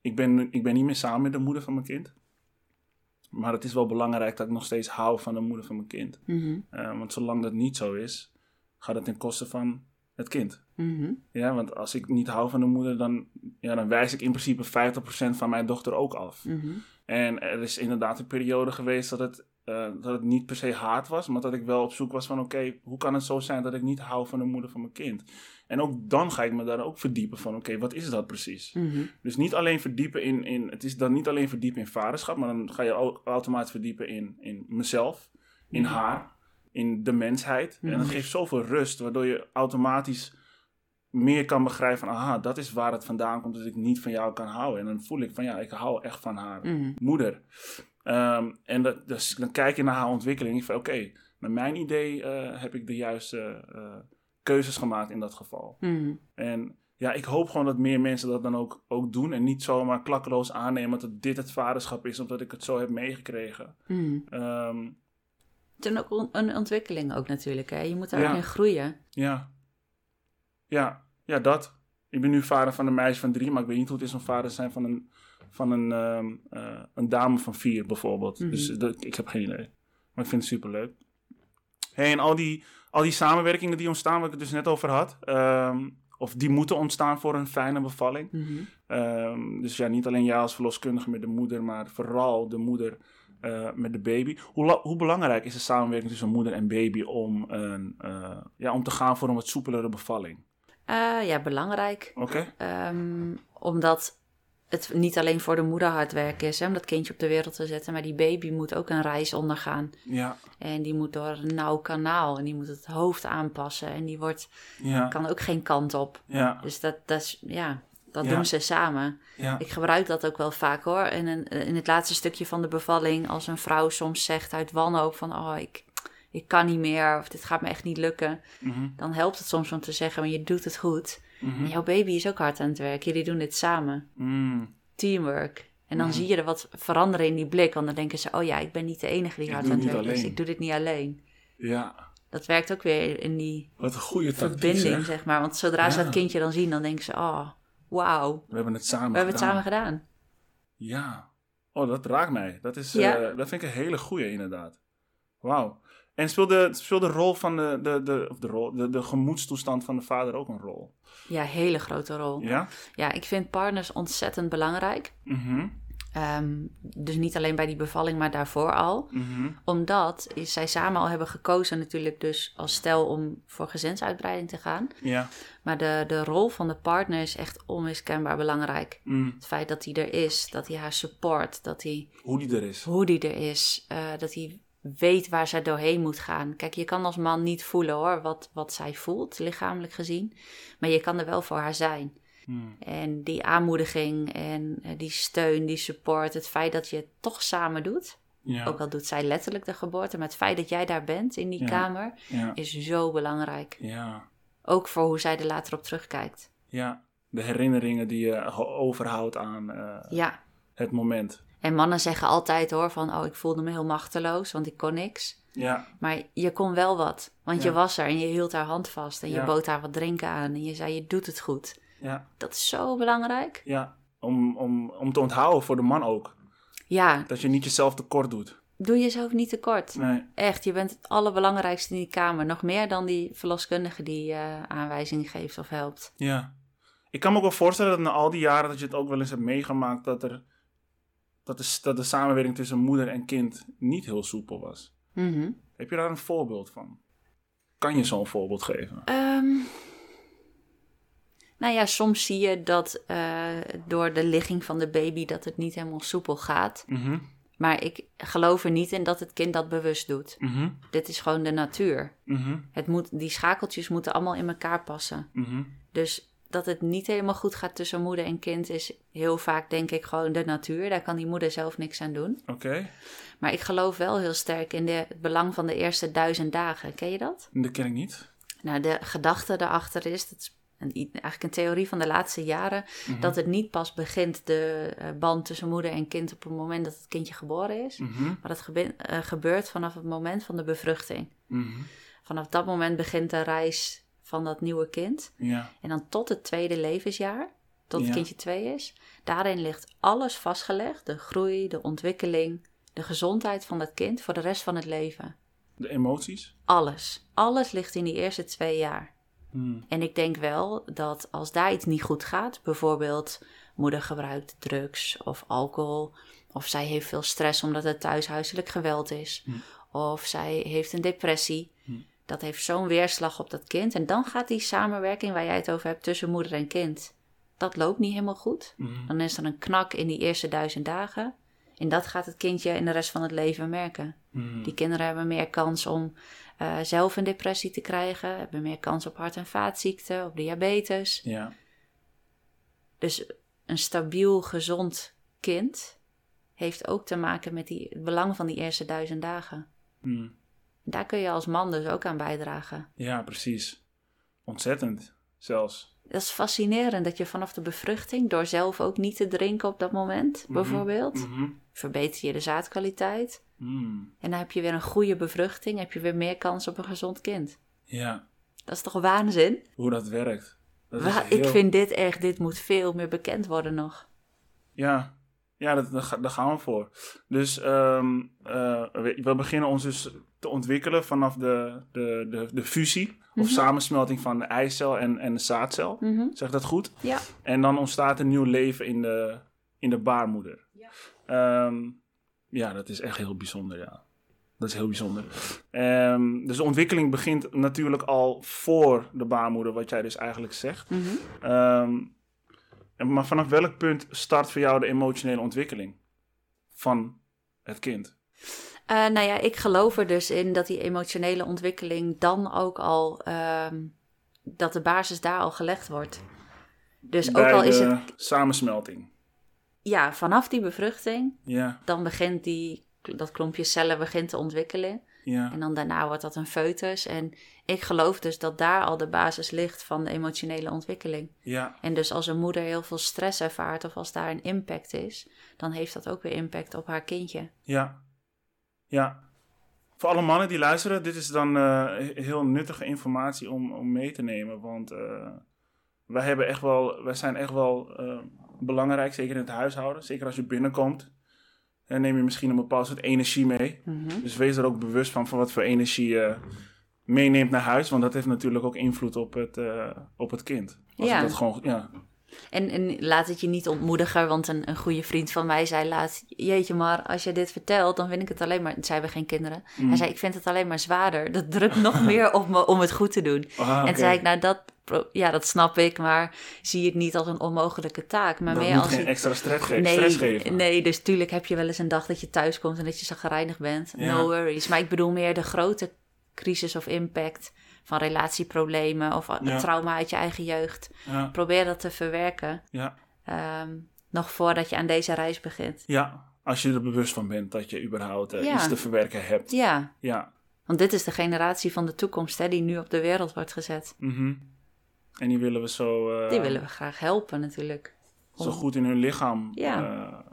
B: ik ben, ik ben niet meer samen met de moeder van mijn kind. Maar het is wel belangrijk dat ik nog steeds hou van de moeder van mijn kind.
A: Mhm.
B: Want zolang dat niet zo is, gaat het ten koste van het kind.
A: Mhm.
B: Ja, want als ik niet hou van de moeder, dan, ja, dan wijs ik in principe 50% van mijn dochter ook af.
A: Mhm.
B: En er is inderdaad een periode geweest dat het, eh, dat het niet per se haat was, maar dat ik wel op zoek was van oké, hoe kan het zo zijn dat ik niet hou van de moeder van mijn kind? En ook dan ga ik me daar ook verdiepen van oké, wat is dat precies?
A: Mhm.
B: Dus niet alleen verdiepen in, in, het is dan niet alleen verdiepen in vaderschap, maar dan ga je ook automatisch verdiepen in, in mezelf, in
A: Mhm.
B: haar, in de mensheid. En dat
A: Mhm.
B: geeft zoveel rust, waardoor je automatisch meer kan begrijpen van, aha, dat is waar het vandaan komt dat ik niet van jou kan houden. En dan voel ik van, ja, ik hou echt van haar
A: Mhm.
B: moeder. Ehm, en dat, dus dan kijk je naar haar ontwikkeling. Ik van, oké, naar mijn idee eh, heb ik de juiste eh, keuzes gemaakt in dat geval.
A: Mhm.
B: En ja, ik hoop gewoon dat meer mensen dat dan ook, ook doen. En niet zomaar klakkeloos aannemen dat dit het vaderschap is, omdat ik het zo heb meegekregen. Ehm,
A: Het is ook een ontwikkeling ook natuurlijk. Hè? Je moet daar
B: Ja.
A: ook in groeien.
B: ja. ja, ja, dat. Ik ben nu vader van een meisje van drie, maar ik weet niet hoe het is om vader te zijn van een, van een, ehm, eh, een dame van vier bijvoorbeeld.
A: Mhm.
B: Dus dat, ik heb geen idee. Maar ik vind het superleuk. Hey, en al die, al die samenwerkingen die ontstaan, waar ik het dus net over had, ehm, of die moeten ontstaan voor een fijne bevalling.
A: Mhm.
B: Ehm, dus ja, niet alleen jij als verloskundige met de moeder, maar vooral de moeder eh, met de baby. Hoe, hoe belangrijk is de samenwerking tussen moeder en baby om, een, eh, ja, om te gaan voor een wat soepelere bevalling?
A: Eh, ja, belangrijk.
B: Oké?
A: Ehm, omdat het niet alleen voor de moeder hard werken is hè, om dat kindje op de wereld te zetten, maar die baby moet ook een reis ondergaan.
B: Ja,
A: En die moet door een nauw kanaal en die moet het hoofd aanpassen en die wordt,
B: ja,
A: kan ook geen kant op.
B: ja,
A: Dus dat, dat, is, ja, dat
B: Ja.
A: doen ze samen.
B: ja,
A: Ik gebruik dat ook wel vaak hoor. En in, in het laatste stukje van de bevalling, als een vrouw soms zegt uit wanhoop van, oh, ik, ik kan niet meer of dit gaat me echt niet lukken,
B: mhm,
A: dan helpt het soms om te zeggen, maar je doet het goed.
B: mhm,
A: En jouw baby is ook hard aan het werk. Jullie doen dit samen.
B: mm,
A: Teamwork. En dan
B: Mhm.
A: zie je er wat veranderen in die blik. Want dan denken ze, oh ja, ik ben niet de enige die
B: Ik
A: hard aan het werk is. Ik doe dit niet alleen.
B: ja.
A: Dat werkt ook weer in die
B: Wat een goede tactiek,
A: verbinding,
B: zeg.
A: zeg maar. Want zodra ze dat kindje dan zien, dan denken ze, oh, wauw.
B: We hebben het samen
A: We hebben het
B: gedaan.
A: samen gedaan.
B: Ja. Oh, dat raakt mij. Dat, is,
A: Ja.
B: eh, dat vind ik een hele goeie, inderdaad. Wauw. En speelt de, speelt de rol van de, de, de, of de, rol, de, de gemoedstoestand van de vader ook een rol?
A: Ja, hele grote rol. Ja,
B: Ja?
A: ik vind partners ontzettend belangrijk.
B: Mhm.
A: Ehm, dus niet alleen bij die bevalling, maar daarvoor al.
B: Mhm.
A: Omdat is, zij samen al hebben gekozen natuurlijk dus als stel om voor gezinsuitbreiding te gaan.
B: Ja.
A: Maar de, de rol van de partner is echt onmiskenbaar belangrijk.
B: Mm.
A: Het feit dat hij er is, dat hij haar support, dat hij
B: Hoe die er is.
A: hoe die er is, eh, dat hij weet waar zij doorheen moet gaan. Kijk, je kan als man niet voelen hoor, wat, wat zij voelt, lichamelijk gezien. Maar je kan er wel voor haar zijn.
B: Mm.
A: En die aanmoediging en eh, die steun, die support, het feit dat je het toch samen doet.
B: Ja.
A: Ook al doet zij letterlijk de geboorte, maar het feit dat jij daar bent in die
B: Ja.
A: kamer
B: Ja.
A: is zo belangrijk.
B: Ja.
A: Ook voor hoe zij er later op terugkijkt.
B: Ja. De herinneringen die je ho- overhoudt aan
A: Ja,
B: het moment.
A: En mannen zeggen altijd hoor van, oh ik voelde me heel machteloos, want ik kon niks.
B: Ja.
A: Maar je kon wel wat, want je was er en je hield haar hand vast en je bood haar wat drinken aan en je zei je doet het goed.
B: Ja.
A: Dat is zo belangrijk.
B: Ja. Om, om, om te onthouden voor de man ook.
A: Ja,
B: Dat je niet jezelf tekort doet.
A: doe jezelf niet tekort.
B: Nee.
A: Echt, je bent het allerbelangrijkste in die kamer. Nog meer dan die verloskundige die uh, aanwijzingen geeft of helpt.
B: Ja. Ik kan me ook wel voorstellen dat na al die jaren dat je het ook wel eens hebt meegemaakt dat er dat de, dat de samenwerking tussen moeder en kind niet heel soepel was.
A: Mhm.
B: Heb je daar een voorbeeld van? Kan je zo'n voorbeeld geven?
A: Ehm, nou ja, soms zie je dat uh, door de ligging van de baby dat het niet helemaal soepel gaat.
B: Mhm.
A: Maar ik geloof er niet in dat het kind dat bewust doet.
B: Mhm.
A: Dit is gewoon de natuur.
B: Mhm.
A: Het moet, die schakeltjes moeten allemaal in elkaar passen. Dus dat het niet helemaal goed gaat tussen moeder en kind is heel vaak denk ik gewoon de natuur. Daar kan die moeder zelf niks aan doen.
B: Oké.
A: Maar ik geloof wel heel sterk in de, het belang van de eerste duizend dagen. Ken je dat?
B: Dat ken ik niet.
A: Nou, de gedachte daarachter is, dat is een, eigenlijk een theorie van de laatste jaren,
B: Mhm.
A: dat het niet pas begint, de uh, band tussen moeder en kind, op het moment dat het kindje geboren is.
B: Mhm.
A: Maar dat gebe uh, gebeurt vanaf het moment van de bevruchting.
B: Mhm.
A: Vanaf dat moment begint de reis van dat nieuwe kind.
B: Ja.
A: En dan tot het tweede levensjaar, tot het kindje twee is. Daarin ligt alles vastgelegd. De groei, de ontwikkeling, de gezondheid van dat kind voor de rest van het leven.
B: De emoties?
A: Alles. Alles ligt in die eerste twee jaar.
B: Hmm.
A: En ik denk wel dat als daar iets niet goed gaat, bijvoorbeeld moeder gebruikt drugs of alcohol, of zij heeft veel stress omdat het thuis huiselijk geweld is,
B: Hmm.
A: of zij heeft een depressie,
B: Hmm.
A: dat heeft zo'n weerslag op dat kind. En dan gaat die samenwerking waar jij het over hebt tussen moeder en kind, dat loopt niet helemaal goed. Dan is er een knak in die eerste duizend dagen. En dat gaat het kindje in de rest van het leven merken.
B: Mhm.
A: Die kinderen hebben meer kans om eh, zelf een depressie te krijgen, hebben meer kans op hart- en vaatziekten, op diabetes.
B: Ja.
A: Dus een stabiel, gezond kind heeft ook te maken met die, het belang van die eerste duizend dagen.
B: Mhm.
A: Daar kun je als man dus ook aan bijdragen.
B: Ja, precies. Ontzettend, zelfs.
A: Dat is fascinerend dat je vanaf de bevruchting, door zelf ook niet te drinken op dat moment,
B: Mhm.
A: bijvoorbeeld,
B: Mhm.
A: verbeter je de zaadkwaliteit.
B: Mm.
A: En dan heb je weer een goede bevruchting, heb je weer meer kans op een gezond kind.
B: Ja,
A: Dat is toch waanzin?
B: hoe dat werkt. Dat is
A: Wa-
B: heel-
A: Ik vind dit echt, dit moet veel meer bekend worden nog.
B: Ja, ja dat, daar gaan we voor. Dus ehm, eh, we, we beginnen ons dus te ontwikkelen vanaf de, de, de, de fusie of
A: Mhm.
B: samensmelting van de eicel en, en de zaadcel.
A: Mhm.
B: Zeg dat goed?
A: Ja.
B: En dan ontstaat een nieuw leven in de, in de baarmoeder.
A: Ja.
B: Ehm, ja, dat is echt heel bijzonder, ja. Dat is heel bijzonder. Ehm, dus de ontwikkeling begint natuurlijk al voor de baarmoeder, wat jij dus eigenlijk zegt. En- maar vanaf welk punt start voor jou de emotionele ontwikkeling van het kind?
A: Eh, nou ja, ik geloof er dus in dat die emotionele ontwikkeling dan ook al, ehm, dat de basis daar al gelegd wordt. Dus
B: Bij
A: ook al is het,
B: samensmelting.
A: ja, vanaf die bevruchting,
B: Ja,
A: dan begint die, dat klompje cellen begint te ontwikkelen.
B: ja,
A: En dan daarna wordt dat een foetus. En ik geloof dus dat daar al de basis ligt van de emotionele ontwikkeling.
B: ja,
A: En dus als een moeder heel veel stress ervaart of als daar een impact is, dan heeft dat ook weer impact op haar kindje.
B: ja. Ja. Voor alle mannen die luisteren, dit is dan eh, heel nuttige informatie om, om mee te nemen. Want eh, wij, hebben echt wel, wij zijn echt wel eh, belangrijk, zeker in het huishouden. Zeker als je binnenkomt. Dan neem je misschien een bepaald soort energie mee.
A: Mhm.
B: Dus wees er ook bewust van, van wat voor energie je meeneemt naar huis. Want dat heeft natuurlijk ook invloed op het, op het kind. Als
A: Ja.
B: dat gewoon, ja.
A: En, en laat het je niet ontmoedigen, want een, een goede vriend van mij zei laatst... Jeetje, maar als je dit vertelt, dan vind ik het alleen maar... Zij hebben geen kinderen.
B: Mm.
A: Hij zei, ik vind het alleen maar zwaarder. Dat drukt nog meer op me om het goed te doen.
B: Ah,
A: En toen zei ik, nou dat, ja, dat snap ik, maar zie het niet als een onmogelijke taak. Maar
B: dat
A: meer als
B: geen
A: een-
B: extra stress, ge- stress
A: Nee,
B: geven.
A: nee, dus tuurlijk heb je wel eens een dag dat je thuis komt en dat je zagrijnig bent.
B: Ja.
A: No worries. Maar ik bedoel meer de grote crisis of impact van relatieproblemen of
B: Ja.
A: trauma uit je eigen jeugd.
B: Ja,
A: Probeer dat te verwerken.
B: ja,
A: ehm, nog voordat je aan deze reis begint.
B: ja, als je er bewust van bent dat je überhaupt eh, iets te verwerken hebt.
A: Ja,
B: Ja.
A: want dit is de generatie van de toekomst hè, die nu op de wereld wordt gezet.
B: mhm. En die willen we zo, eh,
A: Die willen we graag helpen natuurlijk.
B: zo goed in hun lichaam
A: Ja.
B: eh,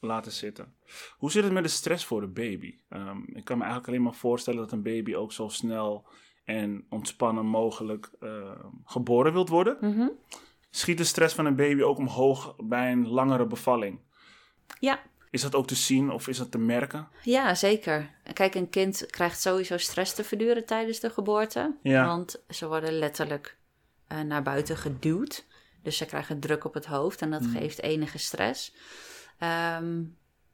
B: laten zitten. Hoe zit het met de stress voor de baby? Ehm, ik kan me eigenlijk alleen maar voorstellen dat een baby ook zo snel en ontspannen mogelijk eh, geboren wilt worden.
A: Mhm.
B: Schiet de stress van een baby ook omhoog bij een langere bevalling?
A: Ja.
B: Is dat ook te zien of is dat te merken?
A: Ja, zeker. Kijk, een kind krijgt sowieso stress te verduren tijdens de geboorte.
B: Ja.
A: Want ze worden letterlijk eh, naar buiten geduwd. Dus ze krijgen druk op het hoofd en dat
B: Mm.
A: geeft enige stress. Ehm,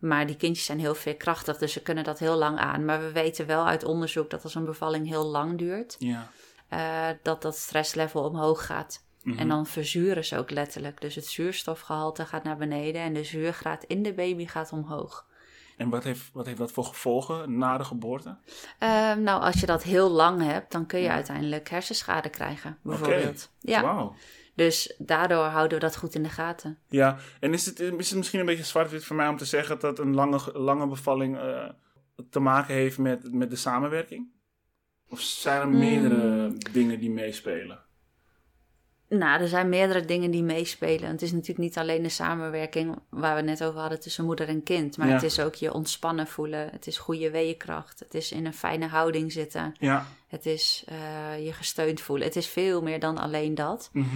A: maar die kindjes zijn heel veerkrachtig, dus ze kunnen dat heel lang aan. Maar we weten wel uit onderzoek dat als een bevalling heel lang duurt,
B: Ja.
A: eh, dat dat stresslevel omhoog gaat.
B: Mhm.
A: En dan verzuren ze ook letterlijk. Dus het zuurstofgehalte gaat naar beneden en de zuurgraad in de baby gaat omhoog.
B: En wat heeft, wat heeft dat voor gevolgen na de geboorte?
A: Ehm, nou, als je dat heel lang hebt, dan kun je uiteindelijk hersenschade krijgen, bijvoorbeeld. Ja,
B: Wauw.
A: Dus daardoor houden we dat goed in de gaten.
B: Ja, en is het, is het misschien een beetje zwart-wit voor mij om te zeggen dat een lange, lange bevalling eh, te maken heeft met, met de samenwerking? Of zijn er meerdere
A: Mm.
B: dingen die meespelen?
A: Nou, er zijn meerdere dingen die meespelen. Het is natuurlijk niet alleen de samenwerking waar we net over hadden tussen moeder en kind. Maar
B: Ja.
A: het is ook je ontspannen voelen. Het is goede weeënkracht. Het is in een fijne houding zitten.
B: Ja.
A: Het is eh, je gesteund voelen. Het is veel meer dan alleen dat.
B: Mhm.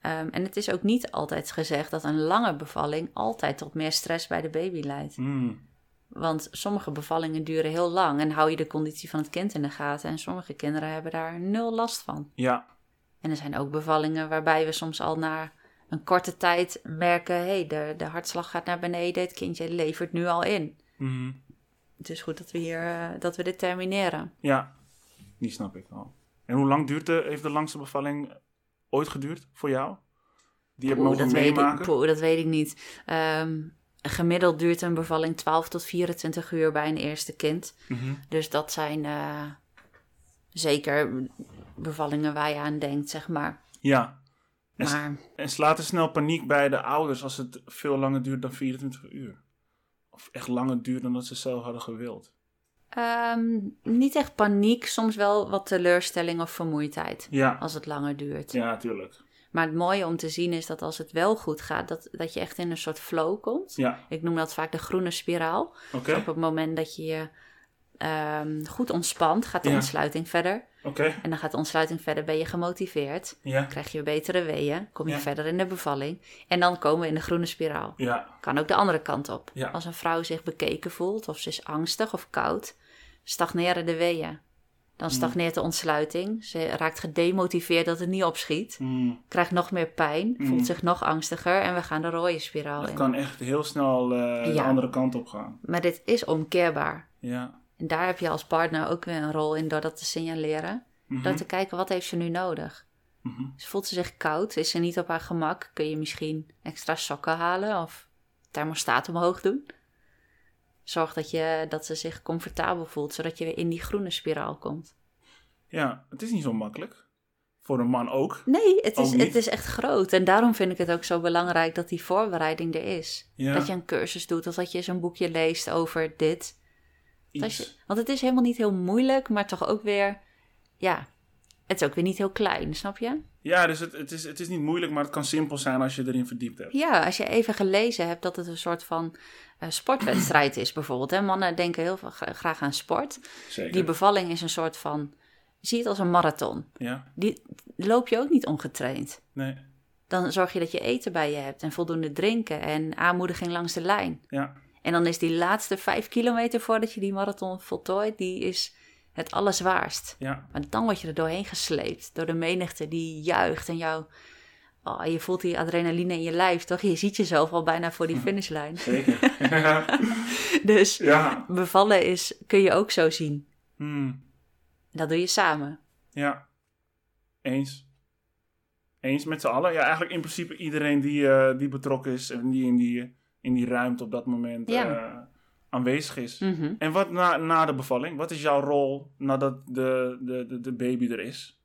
A: Ehm, en het is ook niet altijd gezegd dat een lange bevalling altijd tot meer stress bij de baby leidt.
B: Mm.
A: Want sommige bevallingen duren heel lang en hou je de conditie van het kind in de gaten. En sommige kinderen hebben daar nul last van.
B: Ja,
A: En er zijn ook bevallingen waarbij we soms al na een korte tijd merken: hé, hey, de, de hartslag gaat naar beneden, het kindje levert nu al in.
B: mhm.
A: Het is goed dat we hier eh, dat we dit termineren.
B: ja, die snap ik wel. En hoe lang duurt de, heeft de langste bevalling ooit geduurd voor jou? Die heb mogen
A: dat, weet ik,
B: meemaken?
A: poeh, dat weet ik niet. Ehm, gemiddeld duurt een bevalling 12 tot 24 uur bij een eerste kind.
B: Mhm.
A: Dus dat zijn eh, zeker bevallingen waar je aan denkt, zeg maar.
B: Ja, En
A: Maar
B: en slaat er snel paniek bij de ouders als het veel langer duurt dan 24 uur? Of echt langer duurt dan dat ze zelf hadden gewild?
A: ehm, niet echt paniek, soms wel wat teleurstelling of vermoeidheid
B: Ja,
A: als het langer duurt.
B: ja, tuurlijk.
A: Maar het mooie om te zien is dat als het wel goed gaat, dat, dat je echt in een soort flow komt.
B: Ja,
A: Ik noem dat vaak de groene spiraal. Dus op het moment dat je je ehm, goed ontspant, gaat de
B: Ja.
A: ontsluiting verder.
B: Oké,
A: En dan gaat de ontsluiting verder, ben je gemotiveerd.
B: ja,
A: Krijg je betere weeën, kom je
B: Ja.
A: verder in de bevalling. En dan komen we in de groene spiraal.
B: ja,
A: Kan ook de andere kant op.
B: Ja.
A: Als een vrouw zich bekeken voelt, of ze is angstig of koud, stagneren de weeën. Dan
B: Hmm.
A: stagneert de ontsluiting. Ze raakt gedemotiveerd dat het niet opschiet.
B: Mm,
A: Krijgt nog meer pijn,
B: Mm.
A: voelt zich nog angstiger en we gaan de rode spiraal
B: dat
A: in.
B: kan echt heel snel eh, de andere kant op gaan.
A: Maar dit is omkeerbaar.
B: Ja,
A: En daar heb je als partner ook weer een rol in door dat te signaleren.
B: Mhm.
A: Door te kijken wat heeft ze nu nodig.
B: Mhm.
A: Dus voelt ze zich koud, is ze niet op haar gemak, kun je misschien extra sokken halen of thermostaat omhoog doen. Zorg dat, je, dat ze zich comfortabel voelt, zodat je weer in die groene spiraal komt.
B: ja, het is niet zo makkelijk. Voor een man ook.
A: Nee, het is, het is echt groot. En daarom vind ik het ook zo belangrijk dat die voorbereiding er is.
B: Ja.
A: Dat je een cursus doet of dat je eens een boekje leest over dit. Dat
B: Iets.
A: je, want het is helemaal niet heel moeilijk, maar toch ook weer, ja, het is ook weer niet heel klein, snap je?
B: Ja, dus het, het, is, het is niet moeilijk, maar het kan simpel zijn als je erin verdiept hebt.
A: Ja, als je even gelezen hebt dat het een soort van eh, sportwedstrijd is bijvoorbeeld. Hè? Mannen denken heel veel, gra- graag aan sport.
B: Zeker.
A: Die bevalling is een soort van, zie het als een marathon.
B: ja,
A: Die loop je ook niet ongetraind.
B: nee,
A: Dan zorg je dat je eten bij je hebt en voldoende drinken en aanmoediging langs de lijn.
B: ja,
A: En dan is die laatste vijf kilometer voordat je die marathon voltooit, die is het allerzwaarst.
B: ja,
A: Maar dan word je er doorheen gesleept door de menigte die juicht en jou... Oh, je voelt die adrenaline in je lijf, toch? Je ziet jezelf al bijna voor die finishlijn.
B: zeker.
A: Dus
B: ja.
A: bevallen is, kun je ook zo zien.
B: Hmm.
A: Dat doe je samen.
B: Ja, eens. Eens met z'n allen. Ja, eigenlijk in principe iedereen die, eh, die betrokken is en die in die, in die ruimte op dat moment
A: Ja.
B: eh, aanwezig is.
A: Mhm.
B: En wat na, na de bevalling? Wat is jouw rol nadat de, de, de, de baby er is?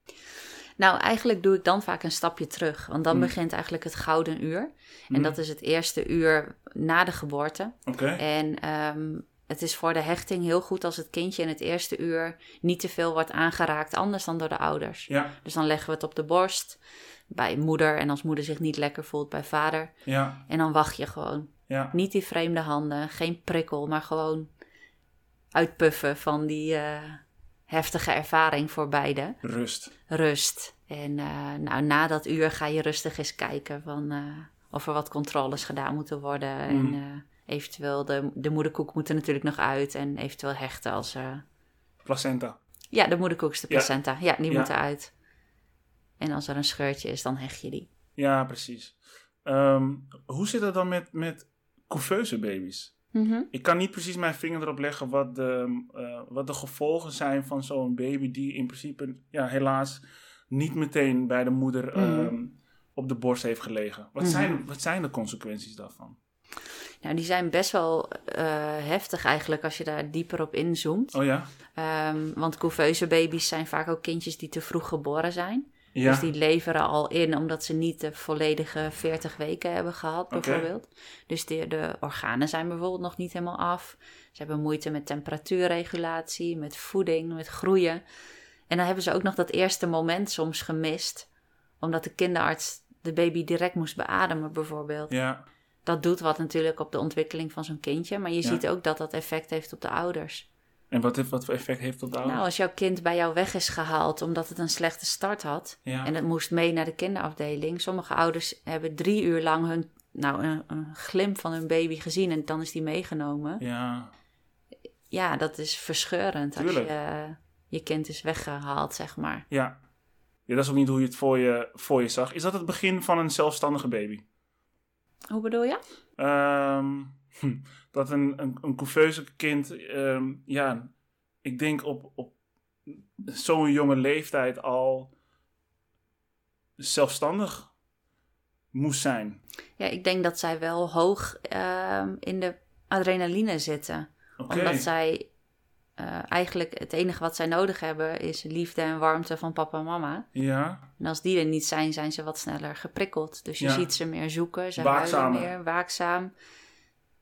A: Nou, eigenlijk doe ik dan vaak een stapje terug. Want dan
B: Mm.
A: begint eigenlijk het gouden uur. En
B: Hmm.
A: dat is het eerste uur na de geboorte.
B: Oké,
A: En ehm, het is voor de hechting heel goed als het kindje in het eerste uur niet te veel wordt aangeraakt, anders dan door de ouders.
B: ja,
A: Dus dan leggen we het op de borst bij moeder en als moeder zich niet lekker voelt bij vader.
B: ja,
A: En dan wacht je gewoon.
B: Ja,
A: Niet die vreemde handen, geen prikkel, maar gewoon uitpuffen van die eh, heftige ervaring voor beide.
B: rust.
A: Rust. En eh, nou, na dat uur ga je rustig eens kijken van, eh, of er wat controles gedaan moeten worden. En
B: Mm.
A: eh, eventueel, de, de moederkoek moet er natuurlijk nog uit en eventueel hechten als...
B: Placenta.
A: ja, de moederkoek is de placenta. Ja, die
B: Ja.
A: moeten uit. En als er een scheurtje is, dan hecht je die.
B: Ja, precies. Ehm, hoe zit het dan met, met couveuse baby's?
A: Mhm.
B: Ik kan niet precies mijn vinger erop leggen wat de, eh, wat de gevolgen zijn van zo'n baby die in principe ja, helaas niet meteen bij de moeder
A: Mhm.
B: ehm, op de borst heeft gelegen. Wat,
A: Mhm.
B: zijn, wat zijn de consequenties daarvan?
A: Nou, die zijn best wel eh, heftig eigenlijk als je daar dieper op inzoomt.
B: Oh ja?
A: Ehm, want couveuse baby's zijn vaak ook kindjes die te vroeg geboren zijn.
B: Ja.
A: Dus die leveren al in omdat ze niet de volledige 40 weken hebben gehad, bijvoorbeeld. Dus de, de organen zijn bijvoorbeeld nog niet helemaal af. Ze hebben moeite met temperatuurregulatie, met voeding, met groeien. En dan hebben ze ook nog dat eerste moment soms gemist, omdat de kinderarts de baby direct moest beademen, bijvoorbeeld.
B: ja.
A: Dat doet wat natuurlijk op de ontwikkeling van zo'n kindje, maar je
B: Ja.
A: ziet ook dat dat effect heeft op de ouders.
B: En wat, heeft, wat voor effect heeft dat ouders?
A: Nou, als jouw kind bij jou weg is gehaald omdat het een slechte start had
B: ja.
A: en het moest mee naar de kinderafdeling. Sommige ouders hebben drie uur lang hun, nou, een, een glimp van hun baby gezien en dan is die meegenomen.
B: ja.
A: ja, dat is verscheurend als je je kind is weggehaald, zeg maar.
B: Ja. ja. Dat is ook niet hoe je het voor je, voor je zag. Is dat het begin van een zelfstandige baby?
A: Hoe bedoel je?
B: Ehm, hm, dat een, een, een couveuse kind, ehm, ja, ik denk op, op zo'n jonge leeftijd al zelfstandig moest zijn.
A: Ja, ik denk dat zij wel hoog ehm, in de adrenaline zitten.
B: Oké.
A: Omdat zij eh, eigenlijk het enige wat zij nodig hebben is liefde en warmte van papa en mama.
B: Ja,
A: En als die er niet zijn, zijn ze wat sneller geprikkeld. Dus je
B: Ja.
A: ziet ze meer zoeken, ze huilen meer, waakzaam.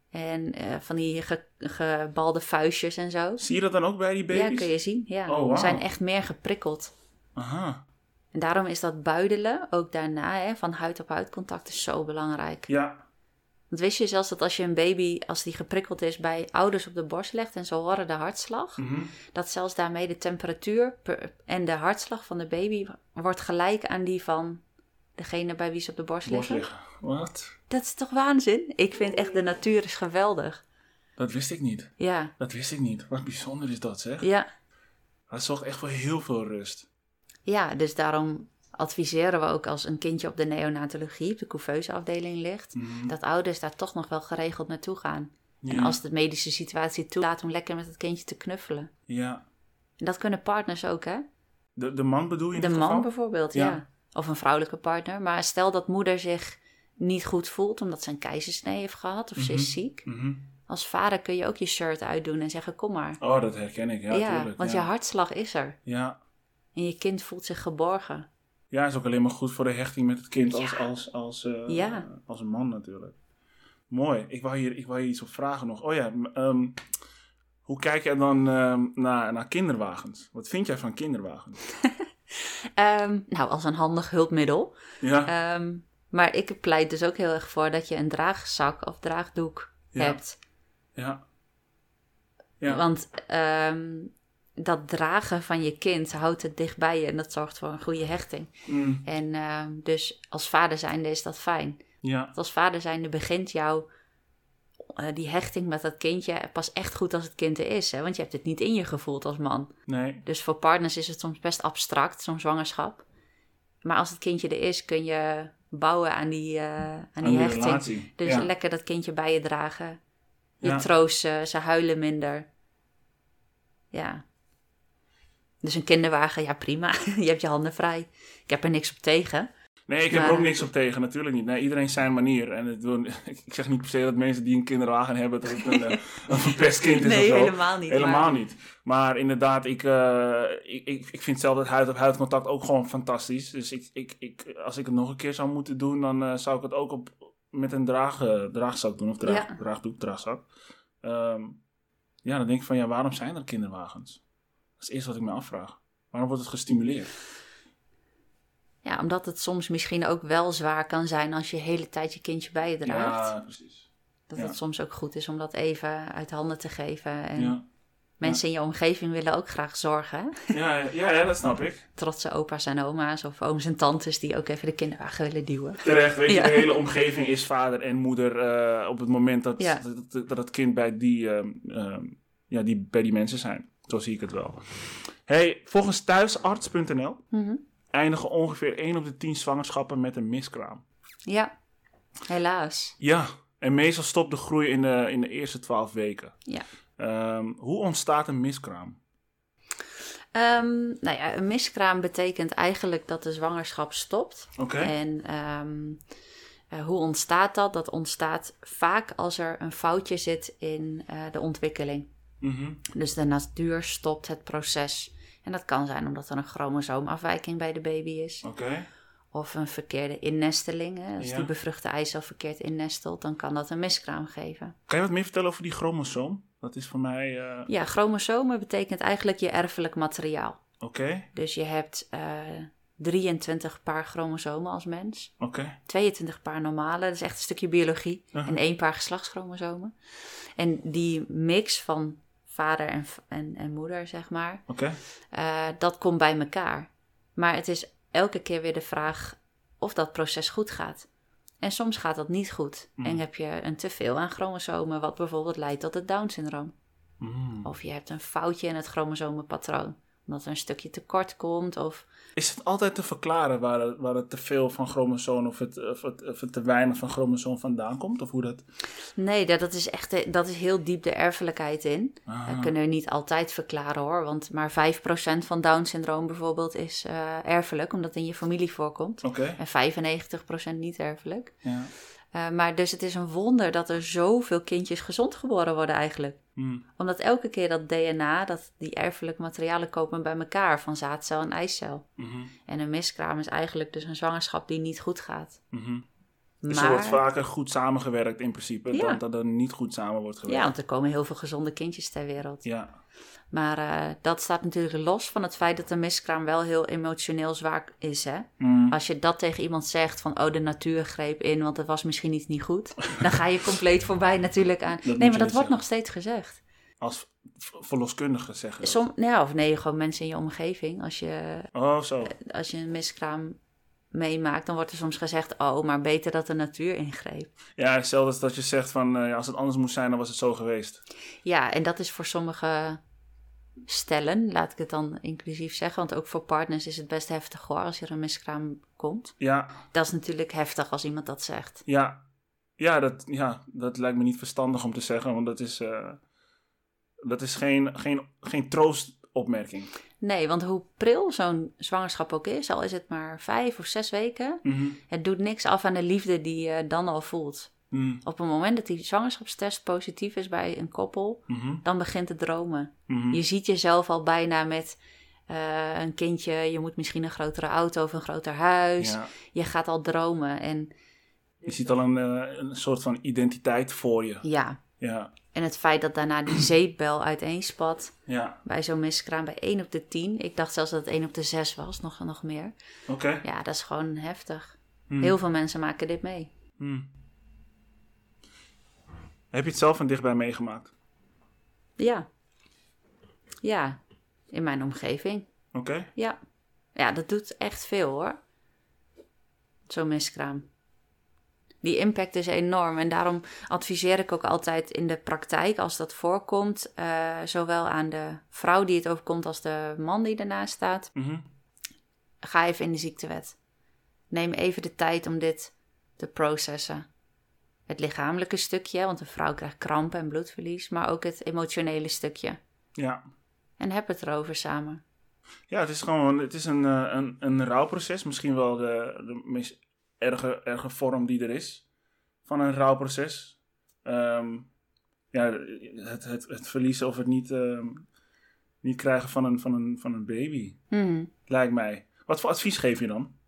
A: En eh, van die ge- gebalde vuistjes en zo.
B: zie je dat dan ook bij die baby's?
A: Ja, kun je zien. Ja.
B: Oh.
A: Ze zijn echt meer geprikkeld.
B: Aha,
A: En daarom is dat buidelen, ook daarna, hè, van huid op huid contact, is zo belangrijk.
B: ja.
A: Want wist je zelfs dat als je een baby, als die geprikkeld is, bij ouders op de borst legt en ze horen de hartslag,
B: mhm.
A: dat zelfs daarmee de temperatuur per- en de hartslag van de baby wordt gelijk aan die van degene bij wie ze op de borst
B: Borst
A: liggen.
B: Wat?
A: Dat is toch waanzin? Ik vind echt de natuur is geweldig.
B: Dat wist ik niet.
A: Ja,
B: Dat wist ik niet. Wat bijzonder is dat, zeg.
A: ja,
B: Dat zorgt echt voor heel veel rust.
A: ja. Dus daarom adviseren we ook als een kindje op de neonatologie, op de couveuse afdeling ligt,
B: Mhm.
A: dat ouders daar toch nog wel geregeld naartoe gaan. En als de medische situatie toelaat om lekker met het kindje te knuffelen.
B: Ja.
A: En dat kunnen partners ook, hè?
B: De, de man bedoel je in
A: De man
B: geval?
A: bijvoorbeeld,
B: Ja.
A: ja. Of een vrouwelijke partner. Maar stel dat moeder zich niet goed voelt omdat ze een keizersnee heeft gehad of ze is
B: Mhm.
A: ziek.
B: Mhm.
A: Als vader kun je ook je shirt uitdoen en zeggen: Kom maar.
B: Oh, dat herken ik. Ja,
A: Ja,
B: tuurlijk.
A: want
B: ja.
A: je hartslag is er.
B: Ja.
A: En je kind voelt zich geborgen.
B: ja, is ook alleen maar goed voor de hechting met het kind als,
A: Ja.
B: als, als, eh, als een man natuurlijk. Mooi. Ik wou hier, ik wou hier iets op vragen nog. Oh ja, ehm, hoe kijk jij dan ehm, naar, naar kinderwagens? Wat vind jij van kinderwagens?
A: Ehm, nou, als een handig hulpmiddel.
B: Ja,
A: Ehm, maar ik pleit dus ook heel erg voor dat je een draagzak of draagdoek
B: Ja.
A: hebt.
B: ja. Ja,
A: Want ehm, dat dragen van je kind houdt het dicht bij je en dat zorgt voor een goede hechting.
B: Mm,
A: En dus als vader zijnde is dat fijn.
B: ja.
A: Want als vader zijnde begint jouw die hechting met dat kindje pas echt goed als het kind er is. Hè? Want je hebt het niet in je gevoeld als man.
B: Nee,
A: Dus voor partners is het soms best abstract, zo'n zwangerschap. Maar als het kindje er is, kun je bouwen aan die, eh, aan die
B: aan die
A: hechting.
B: relatie.
A: Dus
B: ja.
A: lekker dat kindje bij je dragen. Je
B: Ja.
A: troost ze, ze huilen minder. Ja. Dus een kinderwagen, ja prima. je hebt je handen vrij. Ik heb er niks op tegen.
B: Nee, ik heb er ook niks op tegen, natuurlijk niet. Nee, iedereen zijn manier. En het ik zeg niet per se dat mensen die een kinderwagen hebben, dat het een, eh, een verpest kind is of
A: Nee,
B: zo.
A: helemaal niet.
B: Helemaal
A: maar-
B: niet. Maar inderdaad, ik, eh, ik, ik, ik vind zelf dat huid-op-huid contact ook gewoon fantastisch. Dus ik, ik, ik, als ik het nog een keer zou moeten doen, dan eh, zou ik het ook op, met een draag, draagzak doen. Of draag,
A: Ja.
B: draagdoek, draagzak. Ehm, ja, dan denk ik van, ja, waarom zijn er kinderwagens? Dat is het eerste wat ik me afvraag. Waarom wordt het gestimuleerd?
A: Ja, omdat het soms misschien ook wel zwaar kan zijn als je de hele tijd je kindje bij je draagt.
B: Ja, precies.
A: dat
B: ja.
A: het soms ook goed is om dat even uit handen te geven. En
B: Ja.
A: mensen in je omgeving willen ook graag zorgen.
B: Ja, ja, ja, dat snap ik.
A: Trotse opa's en oma's of ooms en tantes die ook even de kinderwagen willen duwen.
B: Terecht, weet je, de hele omgeving is vader en moeder eh, op het moment dat, dat, dat, dat het kind bij die, ehm, ehm, ja, die, bij die mensen zijn. Zo zie ik het wel. Hey, volgens thuisarts.nl
A: Mhm.
B: Eindigen ongeveer 1 op de 10 zwangerschappen met een miskraam.
A: Ja, helaas.
B: Ja, en meestal stopt de groei in de, in de eerste 12 weken.
A: Ja.
B: Ehm, hoe ontstaat een miskraam?
A: Ehm, nou ja, een miskraam betekent eigenlijk dat de zwangerschap stopt.
B: Oké.
A: En ehm, eh, hoe ontstaat dat? Dat ontstaat vaak als er een foutje zit in eh, de ontwikkeling.
B: Mhm.
A: Dus de natuur stopt het proces. En dat kan zijn omdat er een chromosoomafwijking bij de baby is.
B: Oké.
A: Of een verkeerde innesteling. Hè? Als
B: Ja.
A: die bevruchte eicel verkeerd innestelt, dan kan dat een miskraam geven.
B: Kan je wat meer vertellen over die chromosoom? Dat is voor mij... eh,
A: Ja, chromosomen betekent eigenlijk je erfelijk materiaal.
B: Oké,
A: Dus je hebt eh 23 paar chromosomen als mens.
B: oké.
A: 22 paar normale, dat is echt een stukje biologie.
B: Aha.
A: En één paar geslachtschromosomen. En die mix van vader en, en, en moeder, zeg maar,
B: Oké.
A: eh, dat komt bij elkaar. Maar het is elke keer weer de vraag of dat proces goed gaat. En soms gaat dat niet goed.
B: Mm.
A: En heb je een teveel aan chromosomen, wat bijvoorbeeld leidt tot het Down-syndroom.
B: Mm.
A: Of je hebt een foutje in het chromosomenpatroon. Omdat er een stukje tekort komt. Of
B: Is het altijd te verklaren waar het, waar het te veel van chromosoom of het, of, het, of het te weinig van chromosoom vandaan komt? Of hoe dat...
A: nee, dat, dat is echt de- dat is heel diep de erfelijkheid in.
B: Ah,
A: Dat kunnen we niet altijd verklaren hoor. Want maar 5% van Down-syndroom bijvoorbeeld is eh, erfelijk. Omdat het in je familie voorkomt. En 95% niet erfelijk.
B: ja.
A: Eh, maar dus het is een wonder dat er zoveel kindjes gezond geboren worden eigenlijk.
B: Mm.
A: Omdat elke keer dat DNA, dat die erfelijke materialen komen bij elkaar van zaadcel en eicel.
B: Mhm.
A: En een miskraam is eigenlijk dus een zwangerschap die niet goed gaat.
B: Dus er wordt
A: Maar,
B: vaker goed samengewerkt in principe,
A: Ja.
B: dan dat er niet goed samen wordt
A: ja,
B: gewerkt.
A: want er komen heel veel gezonde kindjes ter wereld.
B: Ja.
A: Maar eh, dat staat natuurlijk los van het feit dat een miskraam wel heel emotioneel zwaar is. Hè?
B: Mm.
A: Als je dat tegen iemand zegt van, oh, de natuur greep in, want het was misschien iets niet goed. Dan ga je compleet voorbij natuurlijk aan. nee, maar dat wordt
B: zeggen.
A: nog steeds gezegd.
B: Als verloskundige zeggen.
A: Som, ja, of nee, gewoon mensen in je omgeving. Als je,
B: Oh, zo.
A: als je een miskraam meemaakt, dan wordt er soms gezegd, oh, maar beter dat de natuur ingreep.
B: Ja, hetzelfde als dat je zegt van, eh, als het anders moest zijn, dan was het zo geweest.
A: Ja, en dat is voor sommige stellen, laat ik het dan inclusief zeggen, want ook voor partners is het best heftig hoor, als er een miskraam komt.
B: Ja,
A: Dat is natuurlijk heftig als iemand dat zegt.
B: ja. Ja dat, ja, dat lijkt me niet verstandig om te zeggen, want dat is, eh, dat is geen, geen, geen troostopmerking.
A: Nee, want hoe pril zo'n zwangerschap ook is, al is het maar vijf of zes weken,
B: Mhm.
A: het doet niks af aan de liefde die je dan al voelt.
B: Mm.
A: Op het moment dat die zwangerschapstest positief is bij een koppel,
B: Mhm.
A: dan begint het dromen.
B: Mhm.
A: Je ziet jezelf al bijna met eh, een kindje, je moet misschien een grotere auto of een groter huis.
B: Ja.
A: Je gaat al dromen en
B: Je ziet al een, eh, een soort van identiteit voor je.
A: ja.
B: Ja,
A: En het feit dat daarna die zeepbel uiteenspat
B: ja.
A: bij zo'n miskraam bij 1 op de 10. Ik dacht zelfs dat het 1 op de 6 was, nog, nog meer.
B: Oké.
A: Ja, dat is gewoon heftig.
B: Mm.
A: Heel veel mensen maken dit mee.
B: Heb je het zelf van dichtbij meegemaakt?
A: Ja. Ja, in mijn omgeving.
B: Oké.
A: Ja. Ja, dat doet echt veel hoor. Zo'n miskraam. Die impact is enorm. En daarom adviseer ik ook altijd in de praktijk, als dat voorkomt, eh, zowel aan de vrouw die het overkomt als de man die ernaast staat,
B: Mhm.
A: ga even in de ziektewet. Neem even de tijd om dit te processen. Het lichamelijke stukje, want een vrouw krijgt krampen en bloedverlies, maar ook het emotionele stukje.
B: Ja.
A: En heb het erover samen.
B: Ja, het is gewoon het is een, eh, een, een rouwproces. Misschien wel de, de meest erge, erge vorm die er is van een rouwproces. Ehm, ja, het, het, het verliezen of het niet, ehm, niet krijgen van een, van, een, van een baby,
A: Hmm.
B: lijkt mij. Wat voor advies geef je dan?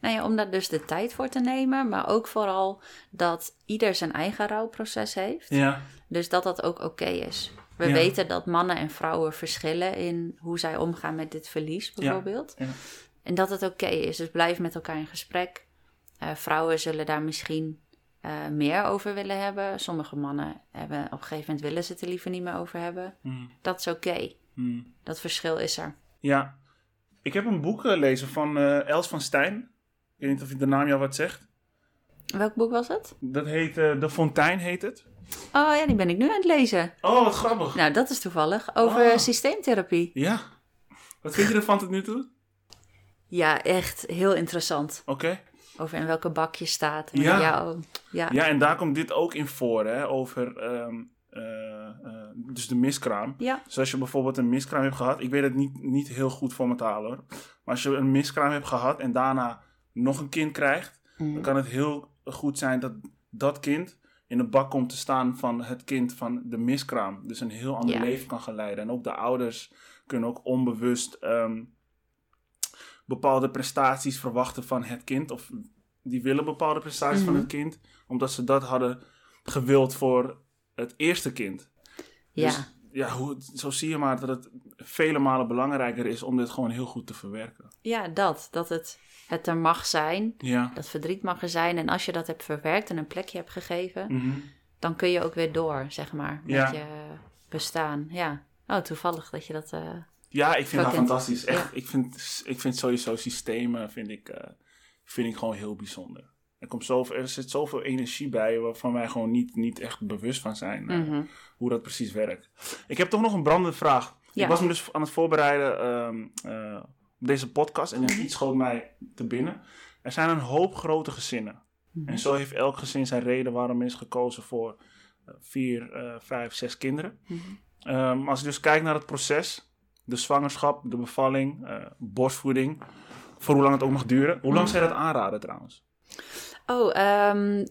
A: Nou ja, om daar dus de tijd voor te nemen, maar ook vooral dat ieder zijn eigen rouwproces heeft.
B: Ja.
A: Dus dat dat ook oké is. We
B: Ja.
A: weten dat mannen en vrouwen verschillen in hoe zij omgaan met dit verlies, bijvoorbeeld.
B: ja.
A: En dat het oké is. Dus blijf met elkaar in gesprek. Eh, vrouwen zullen daar misschien eh, meer over willen hebben. Sommige mannen hebben op een gegeven moment willen ze het er liever niet meer over hebben.
B: Hmm.
A: Dat is oké.
B: Hmm.
A: Dat verschil is er.
B: Ja. Ik heb een boek gelezen van eh, Els van Stijn. Ik weet niet of je de naam jou wat zegt.
A: Welk boek was het?
B: Dat heet eh, De Fontein, heet het.
A: Oh ja, die ben ik nu aan het lezen.
B: Oh, wat grappig.
A: Nou, dat is toevallig. Over
B: Oh.
A: systeemtherapie.
B: Ja. Wat vind je ervan tot nu toe?
A: Ja, echt heel interessant.
B: Oké.
A: Over in welke bak je staat. En
B: Ja.
A: ja. ja.
B: Ja, en daar komt dit ook in voor, hè, over ehm, eh, eh, dus de miskraam.
A: Ja.
B: Dus als je bijvoorbeeld een miskraam hebt gehad, ik weet het niet, niet heel goed voor te halen hoor. Maar als je een miskraam hebt gehad en daarna nog een kind krijgt, dan
A: Mm.
B: kan het heel goed zijn dat dat kind in de bak komt te staan van het kind van de miskraam. Dus een heel ander
A: Ja.
B: leven kan gaan leiden. En ook de ouders kunnen ook onbewust ehm, bepaalde prestaties verwachten van het kind. Of die willen bepaalde prestaties van
A: Mhm.
B: het kind, omdat ze dat hadden gewild voor het eerste kind.
A: ja.
B: Dus ja, hoe, zo zie je maar dat het vele malen belangrijker is om dit gewoon heel goed te verwerken.
A: ja, dat. Dat het, het er mag zijn.
B: Ja.
A: Dat verdriet mag er zijn. En als je dat hebt verwerkt en een plekje hebt gegeven,
B: Mhm.
A: dan kun je ook weer door, zeg maar, met
B: Ja.
A: je bestaan. Ja. Oh, toevallig dat je dat... eh,
B: Ja, ik vind
A: Fucking-
B: fantastisch. Echt,
A: ja.
B: ik, vind, ik vind sowieso systemen vind ik, eh, vind ik gewoon heel bijzonder. Er, komt zoveel, er zit zoveel energie bij waarvan wij gewoon niet, niet echt bewust van zijn. eh,
A: Mhm.
B: Hoe dat precies werkt. Ik heb toch nog een brandende vraag.
A: Ja.
B: Ik was me dus aan het voorbereiden ehm, eh, op deze podcast en
A: Mhm.
B: iets schoot mij te binnen. Er zijn een hoop grote gezinnen.
A: Mhm.
B: En zo heeft elk gezin zijn reden waarom is gekozen voor eh, vier, vijf, zes kinderen. Ehm, als je dus kijkt naar het proces, de zwangerschap, de bevalling, borstvoeding, voor hoe lang het ook mag duren. Hoe lang je dat aanraden trouwens?
A: Oh, ehm,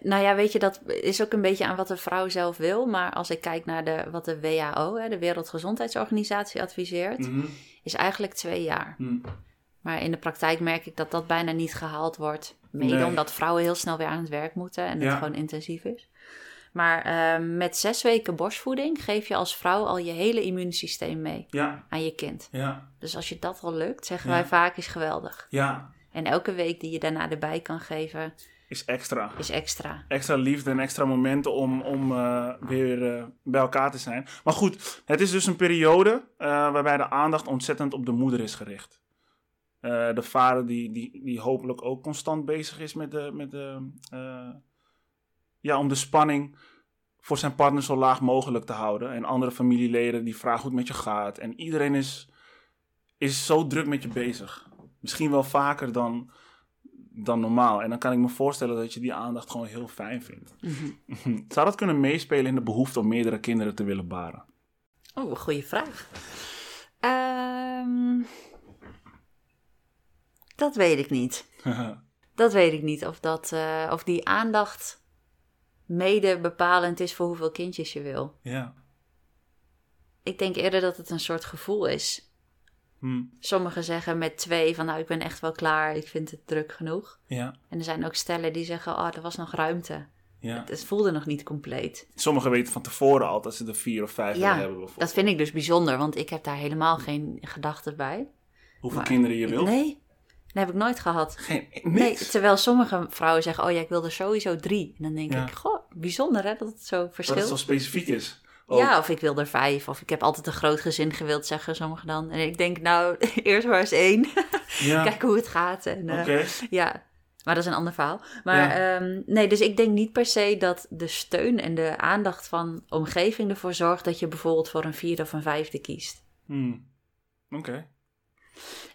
A: nou ja, weet je, dat is ook een beetje aan wat de vrouw zelf wil. Maar als ik kijk naar de, wat de WHO, hè, de Wereldgezondheidsorganisatie, adviseert,
B: Mhm.
A: is eigenlijk twee jaar.
B: Hm.
A: Maar in de praktijk merk ik dat dat bijna niet gehaald wordt. Mede
B: Nee.
A: omdat vrouwen heel snel weer aan het werk moeten en
B: Ja.
A: het gewoon intensief is. Maar ehm, met zes weken borstvoeding geef je als vrouw al je hele immuunsysteem mee
B: Ja,
A: aan je kind.
B: ja,
A: Dus als je dat al lukt, zeggen wij vaak is geweldig.
B: ja.
A: En elke week die je daarna erbij kan geven,
B: Is extra.
A: is extra.
B: extra liefde en extra momenten om, om eh, weer eh, bij elkaar te zijn. Maar goed, het is dus een periode eh, waarbij de aandacht ontzettend op de moeder is gericht. De vader die, die, die hopelijk ook constant bezig is met de, met de ja, om de spanning voor zijn partner zo laag mogelijk te houden. En andere familieleden die vragen hoe het met je gaat. En iedereen is, is zo druk met je bezig. Misschien wel vaker dan, dan normaal. En dan kan ik me voorstellen dat je die aandacht gewoon heel fijn vindt.
A: Mhm.
B: Zou dat kunnen meespelen in de behoefte om meerdere kinderen te willen baren?
A: Oh, een goede vraag. Ehm, dat weet ik niet. Dat weet ik niet. Of, dat, eh, of die aandacht mede bepalend is voor hoeveel kindjes je wil.
B: ja.
A: Ik denk eerder dat het een soort gevoel is.
B: Hm.
A: Sommigen zeggen met twee van nou ik ben echt wel klaar, ik vind het druk genoeg.
B: Ja.
A: En er zijn ook stellen die zeggen oh er was nog ruimte.
B: ja.
A: Het voelde nog niet compleet.
B: Sommigen weten van tevoren al dat ze er vier of vijf
A: Ja,
B: hebben. bijvoorbeeld.
A: Dat vind ik dus bijzonder, want ik heb daar helemaal geen gedachten bij.
B: Hoeveel
A: maar-
B: kinderen je wil?
A: Nee, dat heb ik nooit gehad.
B: Geen,
A: Nee, terwijl sommige vrouwen zeggen, oh ja, ik wil er sowieso drie. En dan denk
B: Ja.
A: ik, goh, bijzonder hè, dat het zo
B: dat het
A: verschilt.
B: zo specifiek is.
A: Ja, of ik wil er vijf. Of ik heb altijd een groot gezin gewild, zeggen sommigen dan. En ik denk, nou, eerst maar eens één.
B: ja.
A: Kijken hoe het gaat. En, eh. Ja, maar dat is een ander verhaal. Maar ehm, nee, dus ik denk niet per se dat de steun en de aandacht van omgeving ervoor zorgt dat je bijvoorbeeld voor een vierde of een vijfde kiest.
B: Hm. Oké.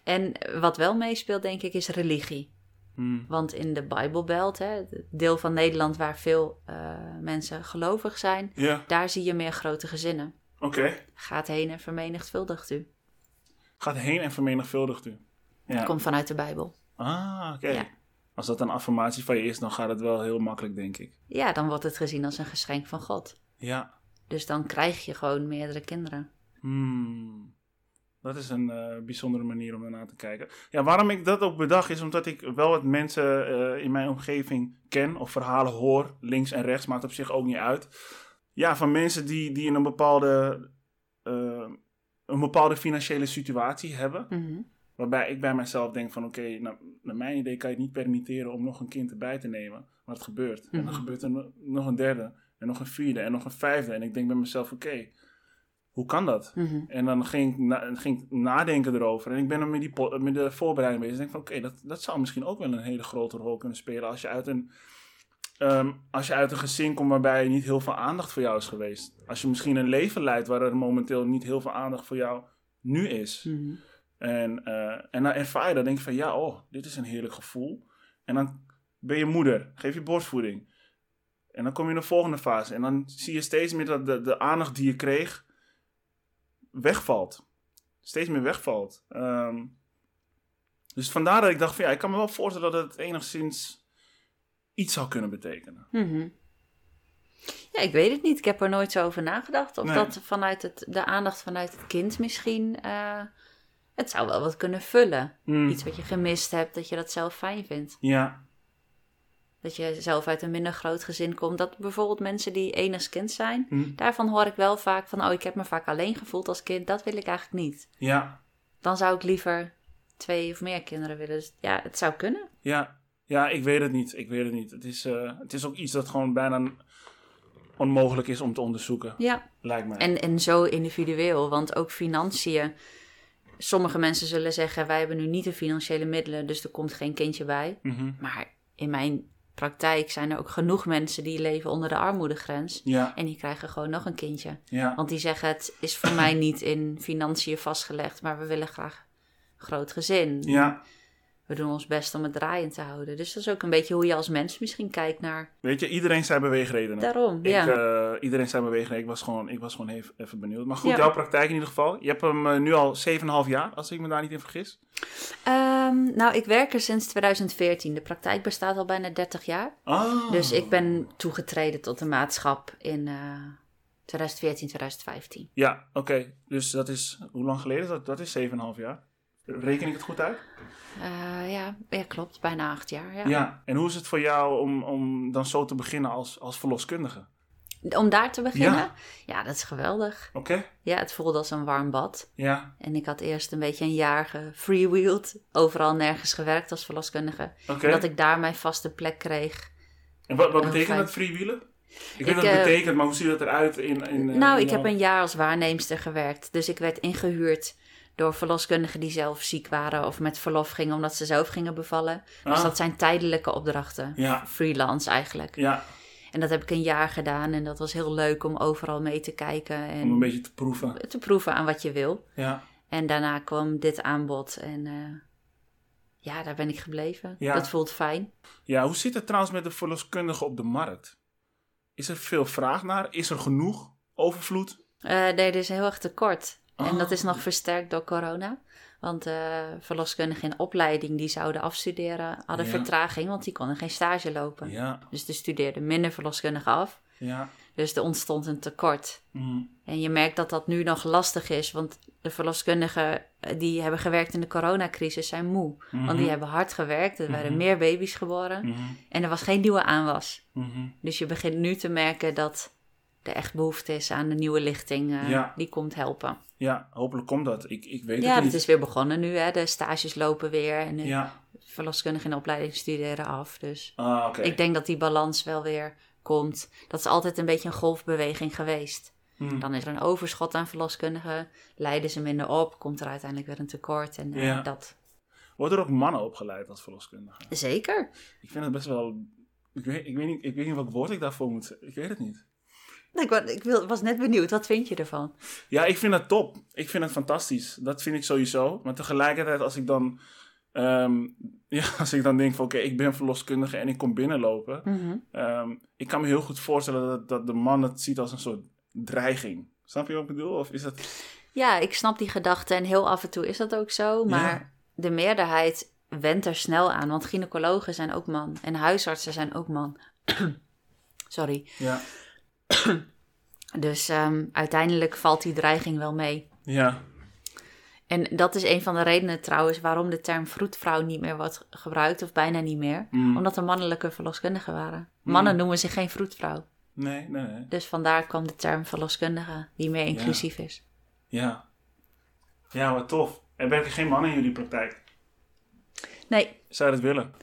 A: En wat wel meespeelt, denk ik, is religie.
B: Hm.
A: Want in de Bijbelbelt, hè, het deel van Nederland waar veel eh, mensen gelovig zijn, daar zie je meer grote gezinnen.
B: oké.
A: Gaat heen en vermenigvuldigt u.
B: Gaat heen en vermenigvuldigt u. Ja.
A: Komt vanuit de Bijbel.
B: Ah, oké.
A: Ja.
B: Als dat een affirmatie van je is, dan gaat het wel heel makkelijk, denk ik.
A: Ja, dan wordt het gezien als een geschenk van God.
B: Ja.
A: Dus dan krijg je gewoon meerdere kinderen.
B: Hmm. Dat is een eh, bijzondere manier om ernaar te kijken. Ja, waarom ik dat ook bedacht is omdat ik wel wat mensen eh, in mijn omgeving ken of verhalen hoor, links en rechts, maakt op zich ook niet uit. Ja, van mensen die, die in een bepaalde, eh, een bepaalde financiële situatie hebben.
A: Mhm.
B: Waarbij ik bij mezelf denk van oké, nou, naar mijn idee kan je het niet permitteren om nog een kind erbij te nemen. Maar het gebeurt. En dan
A: Mhm.
B: gebeurt er no- nog een derde, en nog een vierde, en nog een vijfde. En ik denk bij mezelf, oké, hoe kan dat?
A: Mhm.
B: En dan ging ik, na- ging ik nadenken erover. En ik ben er met, die met de voorbereiding bezig. Ik denk van, oké, dat, dat zou misschien ook wel een hele grote rol kunnen spelen. Als je uit een, ehm, als je uit een gezin komt waarbij niet heel veel aandacht voor jou is geweest. Als je misschien een leven leidt waar er momenteel niet heel veel aandacht voor jou nu is.
A: Mhm.
B: En, eh, en dan ervaar je dat, denk je van, ja, oh, dit is een heerlijk gevoel. En dan ben je moeder, geef je borstvoeding. En dan kom je in de volgende fase. En dan zie je steeds meer dat de, de aandacht die je kreeg wegvalt. Steeds meer wegvalt. Ehm, dus vandaar dat ik dacht van, ja, ik kan me wel voorstellen dat het enigszins iets zou kunnen betekenen.
A: Mhm. Ja, ik weet het niet. Ik heb er nooit zo over nagedacht. Of
B: Nee.
A: dat vanuit het, de aandacht vanuit het kind misschien... eh, het zou wel wat kunnen vullen.
B: Hmm,
A: Iets wat je gemist hebt, dat je dat zelf fijn vindt.
B: Ja,
A: Dat je zelf uit een minder groot gezin komt. Dat bijvoorbeeld mensen die enigskind zijn...
B: hm,
A: Daarvan hoor ik wel vaak van... Oh, ik heb me vaak alleen gevoeld als kind. Dat wil ik eigenlijk niet.
B: ja,
A: Dan zou ik liever twee of meer kinderen willen. Dus ja, het zou kunnen.
B: Ja, ja, ik weet het niet. Ik weet het niet. Het is, eh, het is ook iets dat gewoon bijna onmogelijk is om te onderzoeken,
A: Ja,
B: lijkt mij.
A: En, en zo individueel, want ook financiën. Sommige mensen zullen zeggen: wij hebben nu niet de financiële middelen, dus er komt geen kindje bij.
B: Mhm.
A: Maar in mijn praktijk zijn er ook genoeg mensen die leven onder de armoedegrens.
B: Ja,
A: En die krijgen gewoon nog een kindje.
B: ja.
A: Want die zeggen: Het is voor mij niet in financiën vastgelegd, maar we willen graag een groot gezin.
B: Ja,
A: We doen ons best om het draaiend te houden. Dus dat is ook een beetje hoe je als mens misschien kijkt naar.
B: weet je, iedereen zijn beweegredenen.
A: Daarom,
B: Ik,
A: ja.
B: eh, iedereen zijn beweegredenen. Ik was gewoon, ik was gewoon even, even benieuwd. Maar goed,
A: Ja.
B: jouw praktijk in ieder geval. Je hebt hem eh, nu al 7,5 jaar, als ik me daar niet in vergis.
A: Ehm, nou, ik werk er sinds 2014. De praktijk bestaat al bijna 30 jaar.
B: Ah.
A: Dus ik ben toegetreden tot de maatschap in eh 2014, 2015.
B: Ja, oké. Dus dat is, hoe lang geleden is dat? Dat is 7,5 jaar. Reken ik het goed uit?
A: Eh, ja, ja, klopt. Bijna acht jaar. Ja.
B: Ja. En hoe is het voor jou om, om dan zo te beginnen als, als verloskundige?
A: Om daar te beginnen?
B: Ja.
A: Ja. dat is geweldig.
B: Oké?
A: Ja, het voelde als een warm bad.
B: Ja,
A: En ik had eerst een beetje een jaar gefreewheeled. Overal nergens gewerkt als verloskundige.
B: oké.
A: En dat ik daar mijn vaste plek kreeg.
B: En wat, wat betekent dat freewheelen? Ik weet wat het
A: eh,
B: betekent, maar hoe ziet dat eruit in... in eh,
A: nou,
B: in
A: ik heb een jaar als waarneemster gewerkt. Dus ik werd ingehuurd door verloskundigen die zelf ziek waren of met verlof gingen omdat ze zelf gingen bevallen. Dus
B: Ah.
A: dat zijn tijdelijke opdrachten.
B: Ja.
A: Freelance eigenlijk.
B: Ja,
A: En dat heb ik een jaar gedaan en dat was heel leuk om overal mee te kijken
B: om een
A: en
B: beetje te proeven.
A: te proeven aan wat je wil.
B: Ja,
A: En daarna kwam dit aanbod en eh, ja, daar ben ik gebleven.
B: Ja.
A: Dat voelt fijn.
B: ja, hoe zit het trouwens met de verloskundigen op de markt? Is er veel vraag naar? Is er genoeg? Overvloed?
A: Eh, nee, er is heel erg tekort. En
B: Oh.
A: dat is nog versterkt door corona. Want eh verloskundigen in opleiding die zouden afstuderen, hadden
B: Ja.
A: vertraging, want die konden geen stage lopen.
B: Ja,
A: Dus er studeerden minder verloskundigen af.
B: ja.
A: Dus er ontstond een tekort.
B: Mm.
A: En je merkt dat dat nu nog lastig is, want de verloskundigen eh, die hebben gewerkt in de coronacrisis zijn moe. Want die hebben hard gewerkt, er werden
B: Mhm.
A: meer baby's geboren
B: Mhm.
A: en er was geen nieuwe aanwas.
B: Mhm.
A: Dus je begint nu te merken dat er echt behoefte is aan de nieuwe lichting eh,
B: Ja.
A: die komt helpen.
B: Ja, hopelijk komt dat. Ik, ik weet
A: Ja,
B: het
A: het
B: niet.
A: is weer begonnen nu. Hè. De stages lopen weer en de
B: Ja,
A: verloskundigen in de opleiding studeren af. Dus
B: ah,
A: ik denk dat die balans wel weer komt. Dat is altijd een beetje een golfbeweging geweest.
B: Mm.
A: Dan is er een overschot aan verloskundigen, leiden ze minder op, komt er uiteindelijk weer een tekort. En eh,
B: Ja.
A: dat
B: Worden er ook mannen opgeleid als verloskundige?
A: zeker.
B: Ik vind het best wel... Ik weet, ik weet, niet, ik weet niet welk woord ik daarvoor moet. Ik weet het niet.
A: Ik, wa- ik wil- was net benieuwd, wat vind je ervan?
B: Ja, ik vind het top. Ik vind het fantastisch. Dat vind ik sowieso. Maar tegelijkertijd, als ik dan, ehm, ja, als ik dan denk van oké, ik ben verloskundige en ik kom binnenlopen.
A: Mhm.
B: ehm, ik kan me heel goed voorstellen dat, dat de man het ziet als een soort dreiging. Snap je wat ik bedoel? Of is dat...
A: Ja, ik snap die gedachte en heel af en toe is dat ook zo. Maar
B: Ja.
A: de meerderheid wendt er snel aan, want gynaecologen zijn ook man en huisartsen zijn ook man. Sorry.
B: Ja.
A: Dus ehm, uiteindelijk valt die dreiging wel mee.
B: Ja.
A: En dat is een van de redenen trouwens waarom de term vroedvrouw niet meer wordt gebruikt, of bijna niet meer.
B: Mm.
A: Omdat er mannelijke verloskundigen waren. Mannen
B: Mm.
A: noemen zich geen vroedvrouw.
B: Nee, nee, nee.
A: Dus vandaar kwam de term verloskundige, die meer inclusief is.
B: Ja. Ja, wat tof. Er werken geen mannen in jullie praktijk.
A: Nee,
B: Zou je dat willen?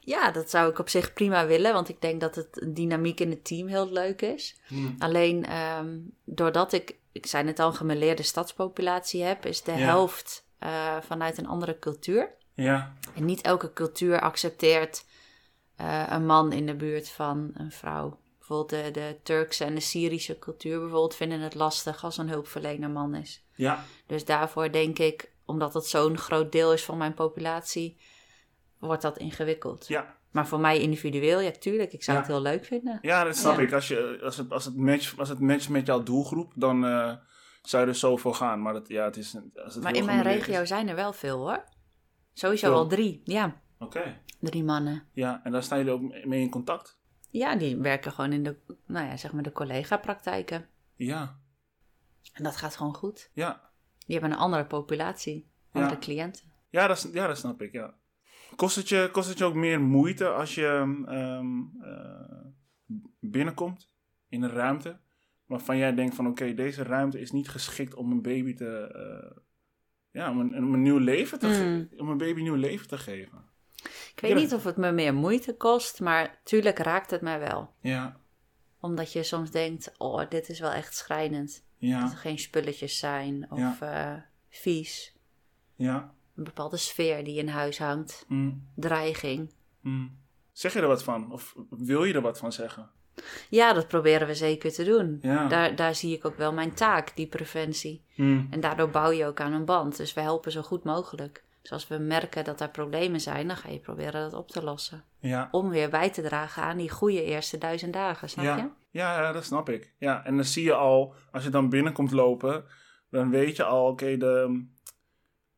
A: Ja, dat zou ik op zich prima willen, want ik denk dat het dynamiek in het team heel leuk is.
B: Mm.
A: Alleen ehm, doordat ik, ik zei het al, gemeleerde stadspopulatie heb, is de
B: Ja.
A: helft eh, vanuit een andere cultuur.
B: Ja.
A: En niet elke cultuur accepteert eh, een man in de buurt van een vrouw. Bijvoorbeeld de, de Turkse en de Syrische cultuur bijvoorbeeld vinden het lastig als een hulpverlener man is.
B: Ja.
A: Dus daarvoor denk ik, omdat dat zo'n groot deel is van mijn populatie, wordt dat ingewikkeld.
B: Ja.
A: Maar voor mij individueel, ja tuurlijk, ik zou
B: Ja.
A: het heel leuk vinden.
B: Ja, dat snap
A: Ja.
B: ik. Als, je, als, het, als, het match, als het matcht met jouw doelgroep, dan eh, zou je er zo voor gaan. Maar dat, ja, het is, als het
A: Maar in mijn regio
B: is-
A: zijn er wel veel hoor. Sowieso
B: Veel?
A: al drie, ja.
B: Oké.
A: Drie mannen.
B: Ja, en daar staan jullie ook mee in contact?
A: Ja, die werken gewoon in de, nou ja, zeg maar de collega-praktijken.
B: Ja.
A: En dat gaat gewoon goed.
B: Ja.
A: Die hebben een andere populatie,
B: Ja.
A: andere cliënten.
B: Ja, dat, ja, dat snap ik, ja. Kost het, je, kost het je ook meer moeite als je ehm, eh, binnenkomt in een ruimte waarvan jij denkt van oké, deze ruimte is niet geschikt om een baby te... eh, ja, om een, om een nieuw leven te ge-
A: Mm.
B: om een baby een nieuw leven te geven.
A: Ik weet
B: Ja.
A: niet of het me meer moeite kost, maar tuurlijk raakt het mij wel.
B: Ja,
A: Omdat je soms denkt, oh, dit is wel echt schrijnend. Dat
B: ja,
A: er geen spulletjes zijn of eh, vies.
B: ja.
A: Een bepaalde sfeer die in huis hangt.
B: Mm,
A: Dreiging.
B: mm. Zeg je er wat van? Of wil je er wat van zeggen?
A: Ja, dat proberen we zeker te doen.
B: Ja.
A: Daar, daar zie ik ook wel mijn taak, die preventie.
B: Hmm.
A: En daardoor bouw je ook aan een band. Dus we helpen zo goed mogelijk. Dus als we merken dat er problemen zijn, dan ga je proberen dat op te lossen.
B: Ja.
A: Om weer bij te dragen aan die goede eerste duizend dagen, snap je?
B: Ja. Ja, ja, dat snap ik. Ja, en dan zie je al, als je dan binnenkomt lopen, dan weet je al, oké, de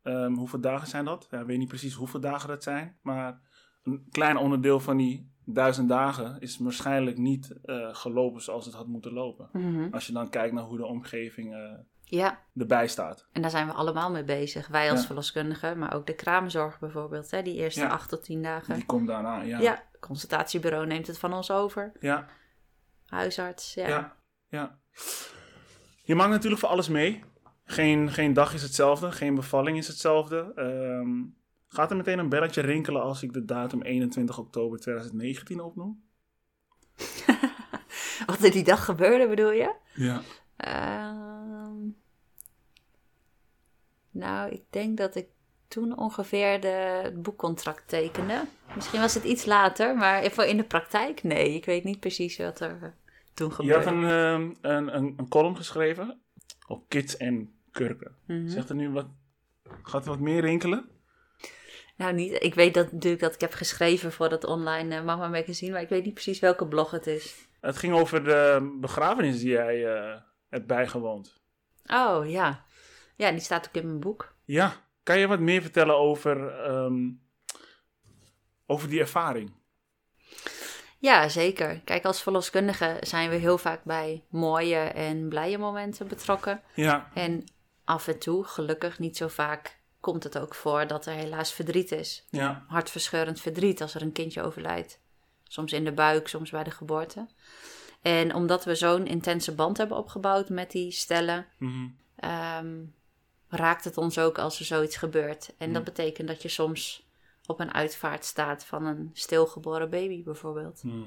B: ehm, hoeveel dagen zijn dat? Ja, ik weet niet precies hoeveel dagen dat zijn, maar een klein onderdeel van die duizend dagen is waarschijnlijk niet eh, gelopen zoals het had moeten lopen.
A: Mhm.
B: Als je dan kijkt naar hoe de omgeving eh,
A: Ja,
B: erbij staat.
A: en daar zijn we allemaal mee bezig. Wij als
B: Ja.
A: verloskundigen, maar ook de kraamzorg bijvoorbeeld. Hè, die eerste
B: Ja.
A: acht tot tien dagen.
B: Die komt daarna, ja.
A: Ja.
B: Ja,
A: consultatiebureau neemt het van ons over.
B: ja,
A: Huisarts, ja.
B: ja. ja. Je maakt natuurlijk voor alles mee. Geen, geen dag is hetzelfde, geen bevalling is hetzelfde. Ehm, gaat er meteen een belletje rinkelen als ik de datum 21 oktober 2019 opnoem?
A: Wat er die dag gebeurde, bedoel je?
B: Ja.
A: Ehm, nou, ik denk dat ik toen ongeveer de, het boekcontract tekende. Misschien was het iets later, maar voor in de praktijk, nee. Ik weet niet precies wat er toen
B: Je had
A: gebeurde.
B: een, ehm, een, een, een column geschreven op kids en kurken.
A: Mhm.
B: Zegt er nu wat, gaat er wat meer rinkelen?
A: Nou, niet. Ik weet dat, natuurlijk dat ik heb geschreven voor dat online eh, Mama Magazine, maar ik weet niet precies welke blog het is.
B: Het ging over de begrafenis die jij eh, hebt bijgewoond.
A: Oh, ja. Ja, die staat ook in mijn boek.
B: Ja, kan je wat meer vertellen over, ehm, over die ervaring?
A: Ja, zeker. Kijk, als verloskundige zijn we heel vaak bij mooie en blije momenten betrokken.
B: Ja,
A: En af en toe, gelukkig niet zo vaak, komt het ook voor dat er helaas verdriet is.
B: ja,
A: Hartverscheurend verdriet als er een kindje overlijdt. Soms in de buik, soms bij de geboorte. En omdat we zo'n intense band hebben opgebouwd met die stellen,
B: mhm,
A: ehm, raakt het ons ook als er zoiets gebeurt. En dat
B: Hmm.
A: betekent dat je soms op een uitvaart staat van een stilgeboren baby bijvoorbeeld.
B: mhm.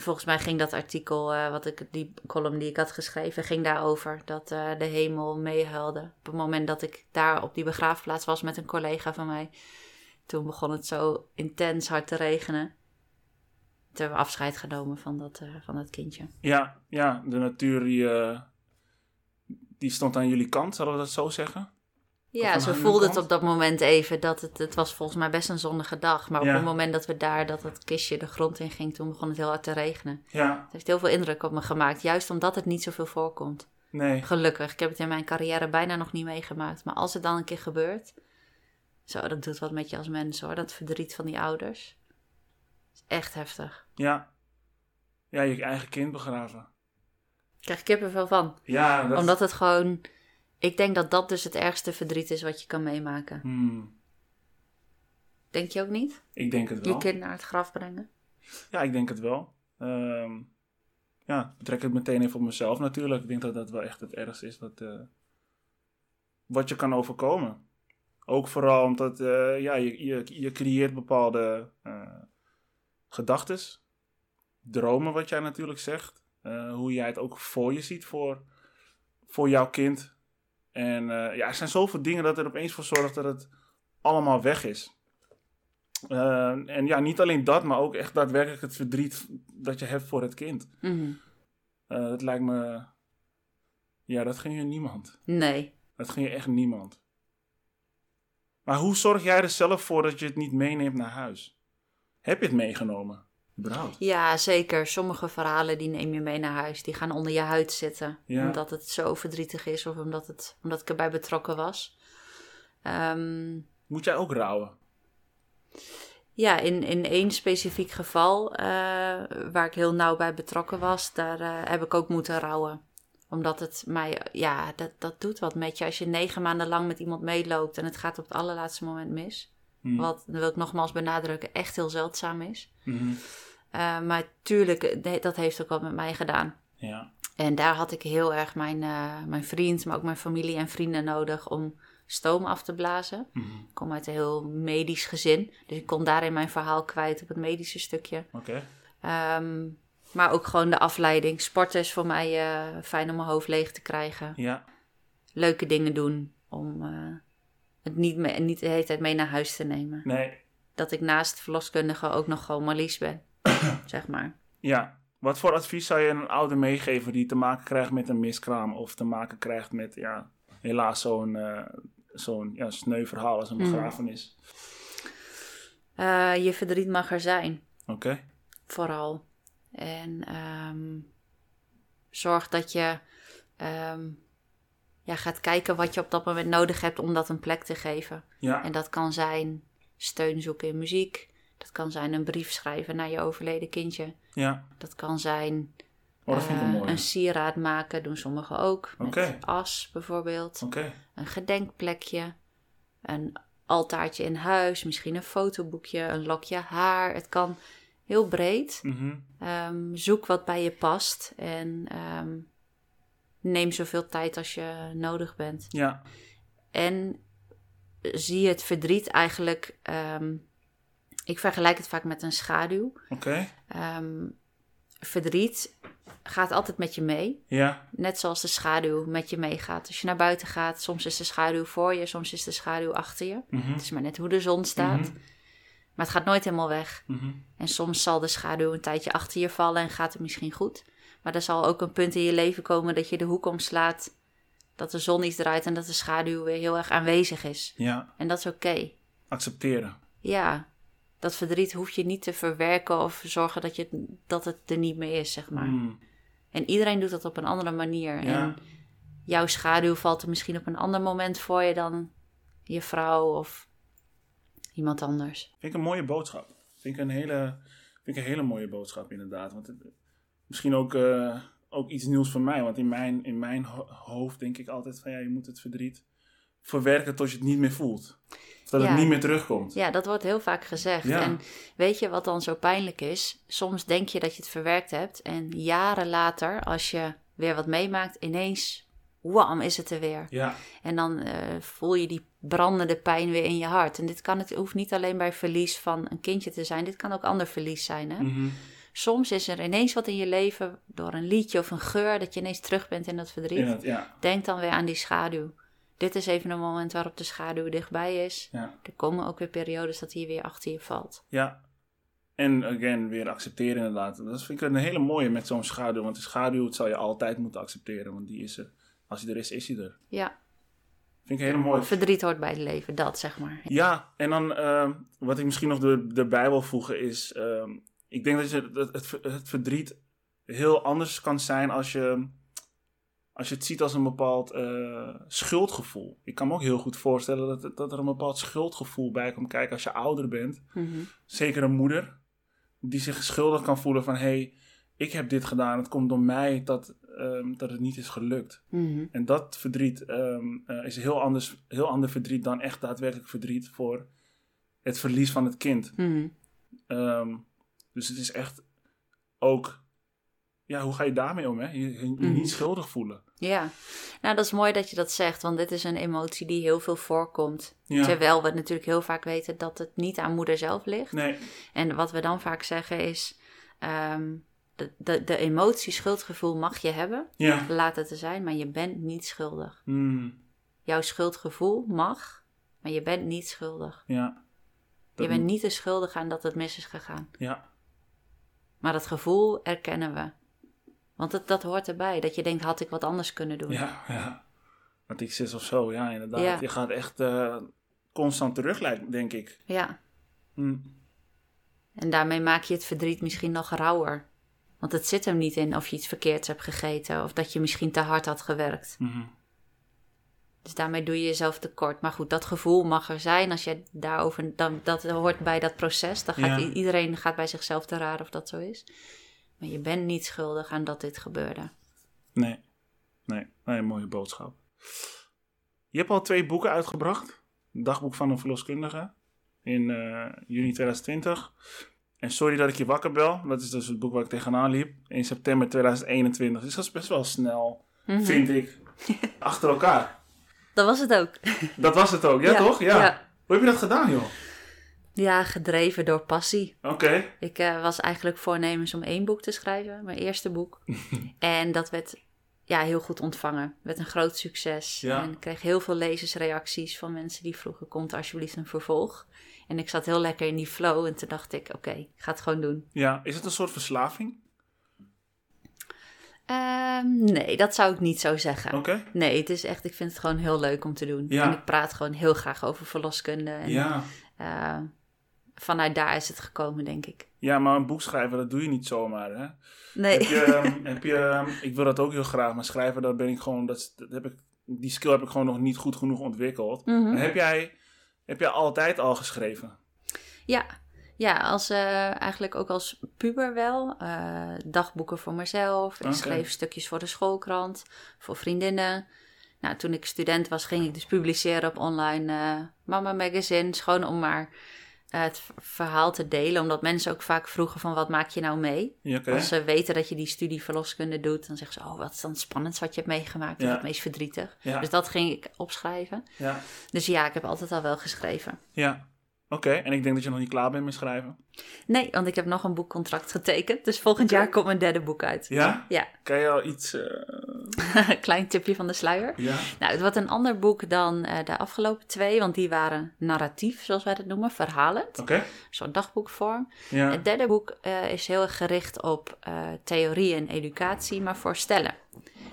A: En volgens mij ging dat artikel, eh, wat ik, die column die ik had geschreven, ging daarover. Dat eh, de hemel meehuilde. Op het moment dat ik daar op die begraafplaats was met een collega van mij. Toen begon het zo intens hard te regenen. Toen hebben we afscheid genomen van dat, eh, van dat kindje.
B: ja, ja, de natuur die, die stond aan jullie kant, zullen we dat zo zeggen?
A: Ja, zo voelde het op dat moment even. Dat het, het was volgens mij best een zonnige dag. Maar op het moment dat we daar, dat het kistje de grond in ging, toen begon het heel hard te regenen.
B: Ja,
A: Het heeft heel veel indruk op me gemaakt. Juist omdat het niet zoveel voorkomt.
B: nee,
A: Gelukkig. Ik heb het in mijn carrière bijna nog niet meegemaakt. Maar als het dan een keer gebeurt. Zo, dat doet wat met je als mens hoor. Dat verdriet van die ouders. is echt heftig.
B: ja. Ja, je eigen kind begraven.
A: Ik krijg kippenvel van.
B: Ja, dat...
A: Omdat het gewoon. Ik denk dat dat dus het ergste verdriet is wat je kan meemaken.
B: Hmm,
A: Denk je ook niet?
B: ik denk het
A: Je
B: wel.
A: kind naar het graf brengen.
B: Ja, ik denk het wel. Ehm, ja, betrek het meteen even op mezelf natuurlijk. Ik denk dat dat wel echt het ergste is wat, eh, wat je kan overkomen. Ook vooral omdat eh, ja, je, je, je creëert bepaalde eh gedachten, dromen wat jij natuurlijk zegt. hoe jij het ook voor je ziet voor, voor jouw kind. En eh, ja, er zijn zoveel dingen dat er opeens voor zorgt dat het allemaal weg is. Eh, en ja, niet alleen dat, maar ook echt daadwerkelijk het verdriet dat je hebt voor het kind.
A: Mhm.
B: Eh, dat lijkt me. Ja, dat ging je niemand.
A: Nee.
B: Dat ging je echt niemand. Maar hoe zorg jij er zelf voor dat je het niet meeneemt naar huis? Heb je het meegenomen? Überhaupt?
A: Ja, zeker. Sommige verhalen die neem je mee naar huis. Die gaan onder je huid zitten.
B: Ja.
A: Omdat het zo verdrietig is of omdat, het, omdat ik erbij betrokken was. Ehm,
B: Moet jij ook rouwen?
A: ja, in, in één specifiek geval eh, waar ik heel nauw bij betrokken was, daar eh, heb ik ook moeten rouwen. Omdat het mij, ja, dat, dat doet wat met je. Als je negen maanden lang met iemand meeloopt en het gaat op het allerlaatste moment mis.
B: Hm.
A: Wat, dat wil ik nogmaals benadrukken, echt heel zeldzaam is.
B: Mhm.
A: Eh, maar tuurlijk, eh, dat heeft ook wat met mij gedaan.
B: Ja.
A: En daar had ik heel erg mijn, eh, mijn vriend, maar ook mijn familie en vrienden nodig om stoom af te blazen.
B: Mhm.
A: Ik kom uit een heel medisch gezin, dus ik kon daarin mijn verhaal kwijt op het medische stukje.
B: Oké.
A: Ehm, maar ook gewoon de afleiding. Sporten is voor mij fijn om mijn hoofd leeg te krijgen.
B: Ja.
A: Leuke dingen doen om het niet, mee, niet de hele tijd mee naar huis te nemen.
B: Nee.
A: dat ik naast verloskundige ook nog gewoon Marlies ben, zeg maar.
B: Ja. Wat voor advies zou je een ouder meegeven die te maken krijgt met een miskraam of te maken krijgt met, ja, helaas zo'n eh, zo'n ja, sneu verhaal als een
A: Mm.
B: begrafenis?
A: Eh, je verdriet mag er zijn,
B: Oké.
A: vooral. En ehm, zorg dat je ehm, ja, gaat kijken wat je op dat moment nodig hebt om dat een plek te geven.
B: Ja.
A: En dat kan zijn steun zoeken in muziek. Dat kan zijn een brief schrijven naar je overleden kindje.
B: Ja.
A: Dat kan zijn
B: Oh, dat
A: eh,
B: een
A: sieraad maken, doen sommigen ook. Met
B: Oké.
A: as bijvoorbeeld.
B: Oké.
A: Een gedenkplekje. Een altaartje in huis. Misschien een fotoboekje. Een lokje haar. Het kan heel breed.
B: Mhm.
A: Ehm, zoek wat bij je past. En ehm, neem zoveel tijd als je nodig bent.
B: Ja.
A: En zie het verdriet eigenlijk. ehm, ik vergelijk het vaak met een schaduw.
B: Oké.
A: Ehm, verdriet gaat altijd met je mee.
B: Ja.
A: Net zoals de schaduw met je meegaat. Als je naar buiten gaat, soms is de schaduw voor je, soms is de schaduw achter je.
B: Mhm.
A: Het is maar net hoe de zon staat.
B: Mhm.
A: Maar het gaat nooit helemaal weg.
B: Mhm.
A: En soms zal de schaduw een tijdje achter je vallen en gaat het misschien goed. Maar er zal ook een punt in je leven komen dat je de hoek omslaat. Dat de zon niet draait en dat de schaduw weer heel erg aanwezig is.
B: Ja.
A: En dat is oké.
B: Accepteren.
A: Ja, dat verdriet hoef je niet te verwerken of zorgen dat, je, dat het er niet meer is, zeg maar.
B: Mm.
A: En iedereen doet dat op een andere manier.
B: Ja.
A: En jouw schaduw valt er misschien op een ander moment voor je dan je vrouw of iemand anders.
B: Vind ik een mooie boodschap. Vind ik een hele, vind ik een hele mooie boodschap, inderdaad. Want het, misschien ook, eh, ook iets nieuws voor mij. Want in mijn, in mijn ho- hoofd denk ik altijd van ja, je moet het verdriet verwerken tot je het niet meer voelt. Of dat
A: Ja.
B: het niet meer terugkomt.
A: Ja, dat wordt heel vaak gezegd.
B: Ja.
A: En weet je wat dan zo pijnlijk is? Soms denk je dat je het verwerkt hebt en jaren later, als je weer wat meemaakt, ineens, wam, is het er weer.
B: Ja,
A: En dan eh, voel je die brandende pijn weer in je hart. En dit kan het hoeft niet alleen bij verlies van een kindje te zijn, dit kan ook ander verlies zijn. Hè?
B: Mhm.
A: Soms is er ineens wat in je leven door een liedje of een geur dat je ineens terug bent in dat verdriet.
B: ja,
A: Denk dan weer aan die schaduw. Dit is even een moment waarop de schaduw dichtbij is.
B: ja.
A: Er komen ook weer periodes dat hij weer achter je valt.
B: ja. En again, weer accepteren inderdaad. Dat vind ik een hele mooie met zo'n schaduw. Want de schaduw dat zal je altijd moeten accepteren. Want die is er. Als hij er is, is hij er.
A: Ja,
B: Vind ik een hele mooie.
A: verdriet hoort bij het leven, dat zeg maar.
B: Ja, en dan ehm, wat ik misschien nog er- erbij wil voegen is... ehm, ik denk dat, je, dat het verdriet heel anders kan zijn als je, als je het ziet als een bepaald eh, schuldgevoel. Ik kan me ook heel goed voorstellen dat, dat er een bepaald schuldgevoel bij komt kijken als je ouder bent.
A: Mhm.
B: Zeker een moeder die zich schuldig kan voelen van... hé, hey, ik heb dit gedaan, het komt door mij dat, ehm, dat het niet is gelukt.
A: Mhm.
B: En dat verdriet ehm, eh, is heel, anders, heel ander verdriet dan echt daadwerkelijk verdriet voor het verlies van het kind.
A: Mhm.
B: Ehm, dus het is echt ook, ja, hoe ga je daarmee om? Hè? Je, je- je niet schuldig voelen.
A: Ja, nou dat is mooi dat je dat zegt, want dit is een emotie die heel veel voorkomt.
B: Ja.
A: Terwijl we natuurlijk heel vaak weten dat het niet aan moeder zelf ligt.
B: Nee,
A: En wat we dan vaak zeggen is, ehm, de, de, de emotie schuldgevoel mag je hebben,
B: ja.
A: laat het er zijn, maar je bent niet schuldig.
B: Hmm,
A: Jouw schuldgevoel mag, maar je bent niet schuldig.
B: ja. Dat
A: Je bent niet de schuldige aan dat het mis is gegaan.
B: Ja,
A: Maar dat gevoel erkennen we. Want het, dat hoort erbij, dat je denkt, had ik wat anders kunnen doen.
B: ja, ja. Ik zit of zo, ja, inderdaad.
A: Ja.
B: Je gaat echt eh, constant terug, denk ik.
A: ja.
B: Hmm,
A: En daarmee maak je het verdriet misschien nog rauwer. Want het zit hem niet in of je iets verkeerds hebt gegeten of dat je misschien te hard had gewerkt.
B: mhm.
A: Dus daarmee doe je jezelf tekort. Maar goed, dat gevoel mag er zijn. Als je daarover, dan, dat hoort bij dat proces. Dan gaat
B: Ja.
A: iedereen gaat bij zichzelf te raden of dat zo is. Maar je bent niet schuldig aan dat dit gebeurde.
B: Nee. Nee, nee, een mooie boodschap. Je hebt al twee boeken uitgebracht. Dagboek van een verloskundige in eh, juni 2020. En sorry dat ik je wakker bel. Dat is dus het boek waar ik tegenaan liep. In september 2021. Dus dat is best wel snel,
A: Mhm.
B: vind ik. Achter elkaar.
A: Dat was het ook.
B: Dat was het ook, ja, toch? Ja.
A: ja.
B: Hoe heb je dat gedaan, joh?
A: Ja, gedreven door passie.
B: Oké.
A: Ik eh, was eigenlijk voornemens om één boek te schrijven, mijn eerste boek. en dat werd ja, heel goed ontvangen. Werd een groot succes.
B: Ja.
A: En ik kreeg heel veel lezersreacties van mensen die vroegen: komt alsjeblieft een vervolg? En ik zat heel lekker in die flow en toen dacht ik, oké, ik ga het gewoon doen.
B: Ja, is het een soort verslaving?
A: Ehm, nee, dat zou ik niet zo zeggen.
B: Oké.
A: Nee, het is echt, ik vind het gewoon heel leuk om te doen.
B: Ja.
A: En ik praat gewoon heel graag over verloskunde. En,
B: Ja.
A: eh, vanuit daar is het gekomen, denk ik.
B: ja, maar een boek schrijven, dat doe je niet zomaar, hè?
A: Nee.
B: Heb je, ehm, heb je, ehm, ik wil dat ook heel graag, maar schrijven, daar ben ik gewoon, dat, dat heb ik, die skill heb ik gewoon nog niet goed genoeg ontwikkeld.
A: Mhm.
B: Heb jij, heb jij altijd al geschreven?
A: Ja, ja als, eh, eigenlijk ook als puber wel. Eh, dagboeken voor mezelf. Ik schreef stukjes voor de schoolkrant, voor vriendinnen. Nou, toen ik student was, ging ik dus publiceren op online eh, mama magazines. Gewoon om maar het v- verhaal te delen. Omdat mensen ook vaak vroegen van wat maak je nou mee?
B: Ja.
A: Als ze weten dat je die studie verloskunde doet, dan zeggen ze... oh, wat is dan het spannendst wat je hebt meegemaakt? Of
B: Ja.
A: het meest verdrietig?
B: Ja,
A: Dus dat ging ik opschrijven.
B: ja,
A: Dus ja, ik heb altijd al wel geschreven.
B: ja. Oké, en ik denk dat je nog niet klaar bent met schrijven.
A: Nee, want ik heb nog een boekcontract getekend. Dus volgend jaar komt mijn derde boek uit.
B: Ja?
A: Ja,
B: Kan je al iets... eh,
A: klein tipje van de sluier.
B: ja,
A: Nou, het wordt een ander boek dan eh, de afgelopen twee, want die waren narratief, zoals wij dat noemen, verhalend.
B: oké.
A: Zo'n dagboekvorm.
B: Ja,
A: Het derde boek eh, is heel erg gericht op theorie en educatie, maar voor stellen.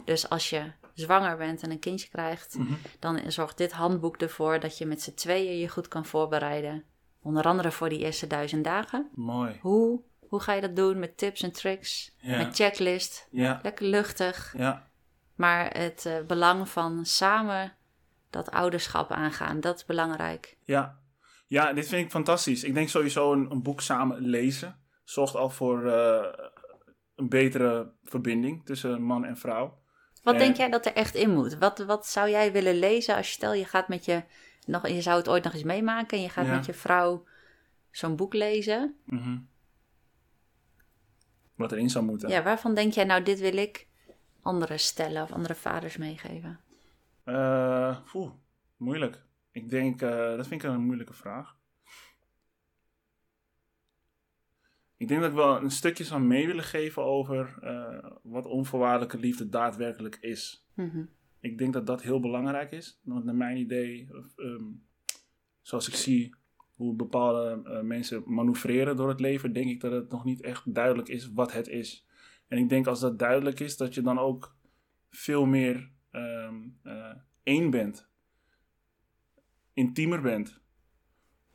A: Dus als je zwanger bent en een kindje krijgt,
B: Mhm.
A: dan zorgt dit handboek ervoor dat je met z'n tweeën je goed kan voorbereiden. Onder andere voor die eerste duizend dagen.
B: mooi.
A: Hoe, hoe ga je dat doen met tips en tricks, met checklist, lekker luchtig.
B: ja,
A: Maar het eh, belang van samen dat ouderschap aangaan, dat is belangrijk.
B: ja. Ja, dit vind ik fantastisch. Ik denk sowieso een, een boek samen lezen zorgt al voor eh, een betere verbinding tussen man en vrouw.
A: Wat denk jij dat er echt in moet? Wat, wat zou jij willen lezen als je stel je gaat met je, nog, je zou het ooit nog eens meemaken en je gaat
B: Ja.
A: met je vrouw zo'n boek lezen.
B: Mhm. Wat erin zou moeten.
A: Ja, waarvan denk jij nou dit wil ik andere stellen of andere vaders meegeven?
B: Poeh, moeilijk. Ik denk, eh, dat vind ik een moeilijke vraag. Ik denk dat ik wel een stukje zou mee willen geven over eh, wat onvoorwaardelijke liefde daadwerkelijk is.
A: Mhm.
B: Ik denk dat dat heel belangrijk is. Want naar mijn idee, ehm, zoals ik zie hoe bepaalde eh, mensen manoeuvreren door het leven, denk ik dat het nog niet echt duidelijk is wat het is. En ik denk als dat duidelijk is, dat je dan ook veel meer ehm, eh, één bent. Intiemer bent.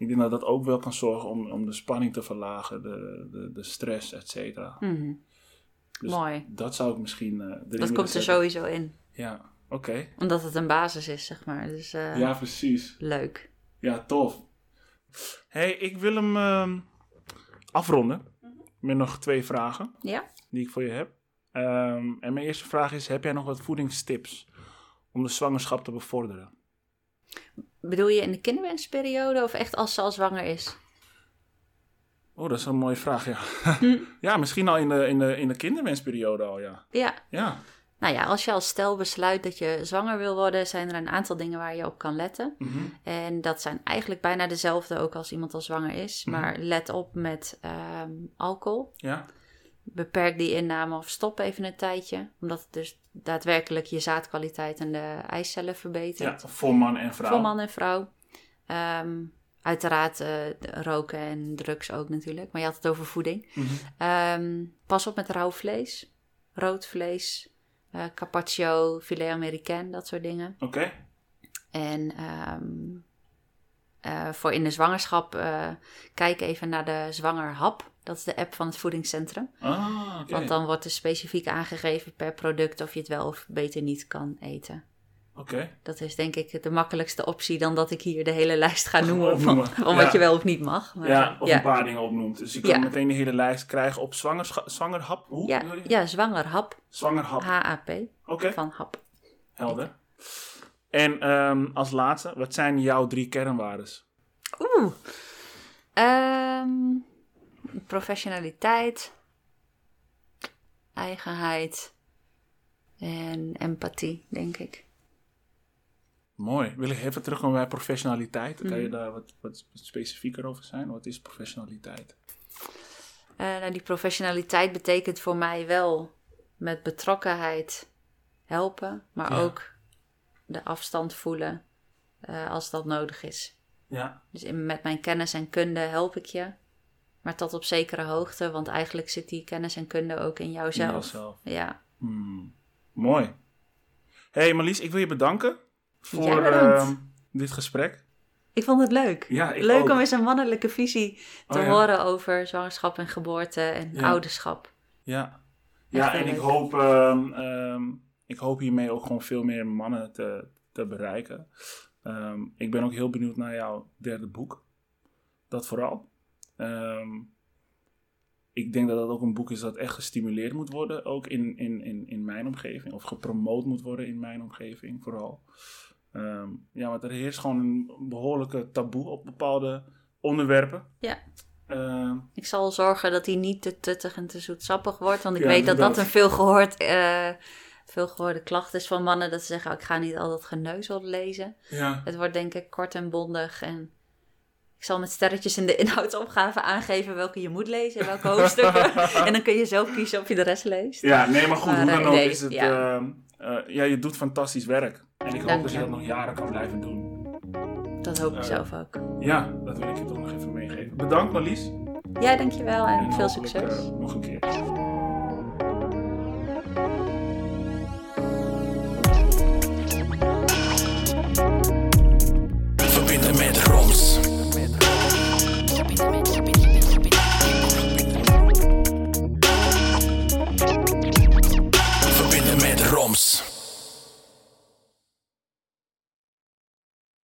B: Ik denk dat dat ook wel kan zorgen om, om de spanning te verlagen, de, de, de stress, et cetera.
A: Mhm.
B: Dus
A: Mooi.
B: Dat zou ik misschien. erin
A: Dat komt er sowieso in.
B: Ja, oké.
A: Omdat het een basis is, zeg maar. Dus eh,
B: Ja, precies.
A: leuk.
B: Ja, tof. hey, ik wil hem ehm, afronden met nog twee vragen
A: Ja?
B: die ik voor je heb. Ehm, en mijn eerste vraag is: heb jij nog wat voedingstips om de zwangerschap te bevorderen?
A: Bedoel je in de kinderwensperiode of echt als ze al zwanger is?
B: Oh, dat is een mooie vraag, ja. ja, misschien al in de, in, de, in de kinderwensperiode al, ja.
A: Ja,
B: Ja,
A: nou ja, als je als stel besluit dat je zwanger wil worden, zijn er een aantal dingen waar je op kan letten.
B: Mhm.
A: En dat zijn eigenlijk bijna dezelfde ook als iemand al zwanger is.
B: Mhm.
A: Maar let op met ehm, alcohol.
B: ja,
A: Beperk die inname of stop even een tijdje. Omdat het dus daadwerkelijk je zaadkwaliteit en de eicellen
B: ja,
A: verbetert.
B: voor man en vrouw.
A: Voor man en vrouw. Ehm, uiteraard eh, roken en drugs ook natuurlijk. Maar je had het over voeding.
B: Mhm.
A: Ehm, pas op met rauw vlees. Rood vlees. eh, carpaccio, filet américain, dat soort dingen.
B: Oké,
A: En ehm, eh, voor in de zwangerschap, eh, kijk even naar de zwangerhap. Dat is de app van het voedingscentrum.
B: ah.
A: Want dan wordt er specifiek aangegeven per product of je het wel of beter niet kan eten.
B: Oké,
A: Dat is denk ik de makkelijkste optie dan dat ik hier de hele lijst ga noemen van,
B: Opnoemen,
A: van
B: ja.
A: wat je wel of niet mag. Maar,
B: ja, of
A: ja.
B: een paar dingen opnoemt. Dus je kan
A: Ja.
B: meteen de hele lijst krijgen op zwangerhap. Hoe?
A: Ja, ja, zwangerhap,
B: Zwangerhap.
A: HAP,
B: Oké.
A: van hap.
B: Helder. En ehm, als laatste, wat zijn jouw drie kernwaardes?
A: Oeh. Ehm, professionaliteit, eigenheid en empathie, denk ik.
B: Mooi. Wil ik even terugkomen bij professionaliteit? Kan je
A: Mhm.
B: daar wat, wat specifieker over zijn? Wat is professionaliteit?
A: Eh, nou, die professionaliteit betekent voor mij wel met betrokkenheid helpen, maar
B: Ja.
A: ook de afstand voelen eh, als dat nodig is.
B: Ja.
A: Dus in, met mijn kennis en kunde help ik je. Maar tot op zekere hoogte, want eigenlijk zit die kennis en kunde ook in
B: in
A: jouzelf.
B: jouzelf.
A: Ja,
B: Hmm. Mooi. hey, Marlies, ik wil je bedanken voor ehm, dit gesprek.
A: ik vond het leuk.
B: Ja, ik
A: leuk
B: ook.
A: om eens een mannelijke visie te
B: Oh, ja.
A: horen over zwangerschap en geboorte en
B: Ja.
A: ouderschap.
B: Ja, ja en ik hoop, ehm, ehm, ik hoop hiermee ook gewoon veel meer mannen te, te bereiken. Ehm, ik ben ook heel benieuwd naar jouw derde boek. Dat vooral. Ehm, ik denk dat dat ook een boek is dat echt gestimuleerd moet worden, ook in, in, in, in mijn omgeving. Of gepromoot moet worden in mijn omgeving vooral. Ehm, ja, want er heerst gewoon een behoorlijke taboe op bepaalde onderwerpen.
A: Ja. Ik zal zorgen dat hij niet te tuttig en te zoetsappig wordt. Want ik
B: Ja,
A: weet dat dat een veelgehoord, eh veelgehoorde klacht is van mannen. Dat ze zeggen, oh, ik ga niet al dat geneuzel lezen.
B: ja.
A: Het wordt denk ik kort en bondig. En ik zal met sterretjes in de inhoudsopgave aangeven welke je moet lezen. en Welke hoofdstukken. en dan kun je zelf kiezen of je de rest leest.
B: Ja, nee, maar goed,
A: Maar,
B: hoe dan
A: eh,
B: ook
A: nee,
B: is het...
A: ja.
B: ehm, eh, ja, je doet fantastisch werk. En ik hoop
A: Dank
B: dat je dat nog jaren kan blijven doen.
A: Dat hoop ik
B: Eh,
A: zelf ook.
B: Ja, dat wil ik je toch nog even meegeven. Bedankt Marlies.
A: Ja, dankjewel en,
B: En
A: veel succes.
B: eh, nog een keer.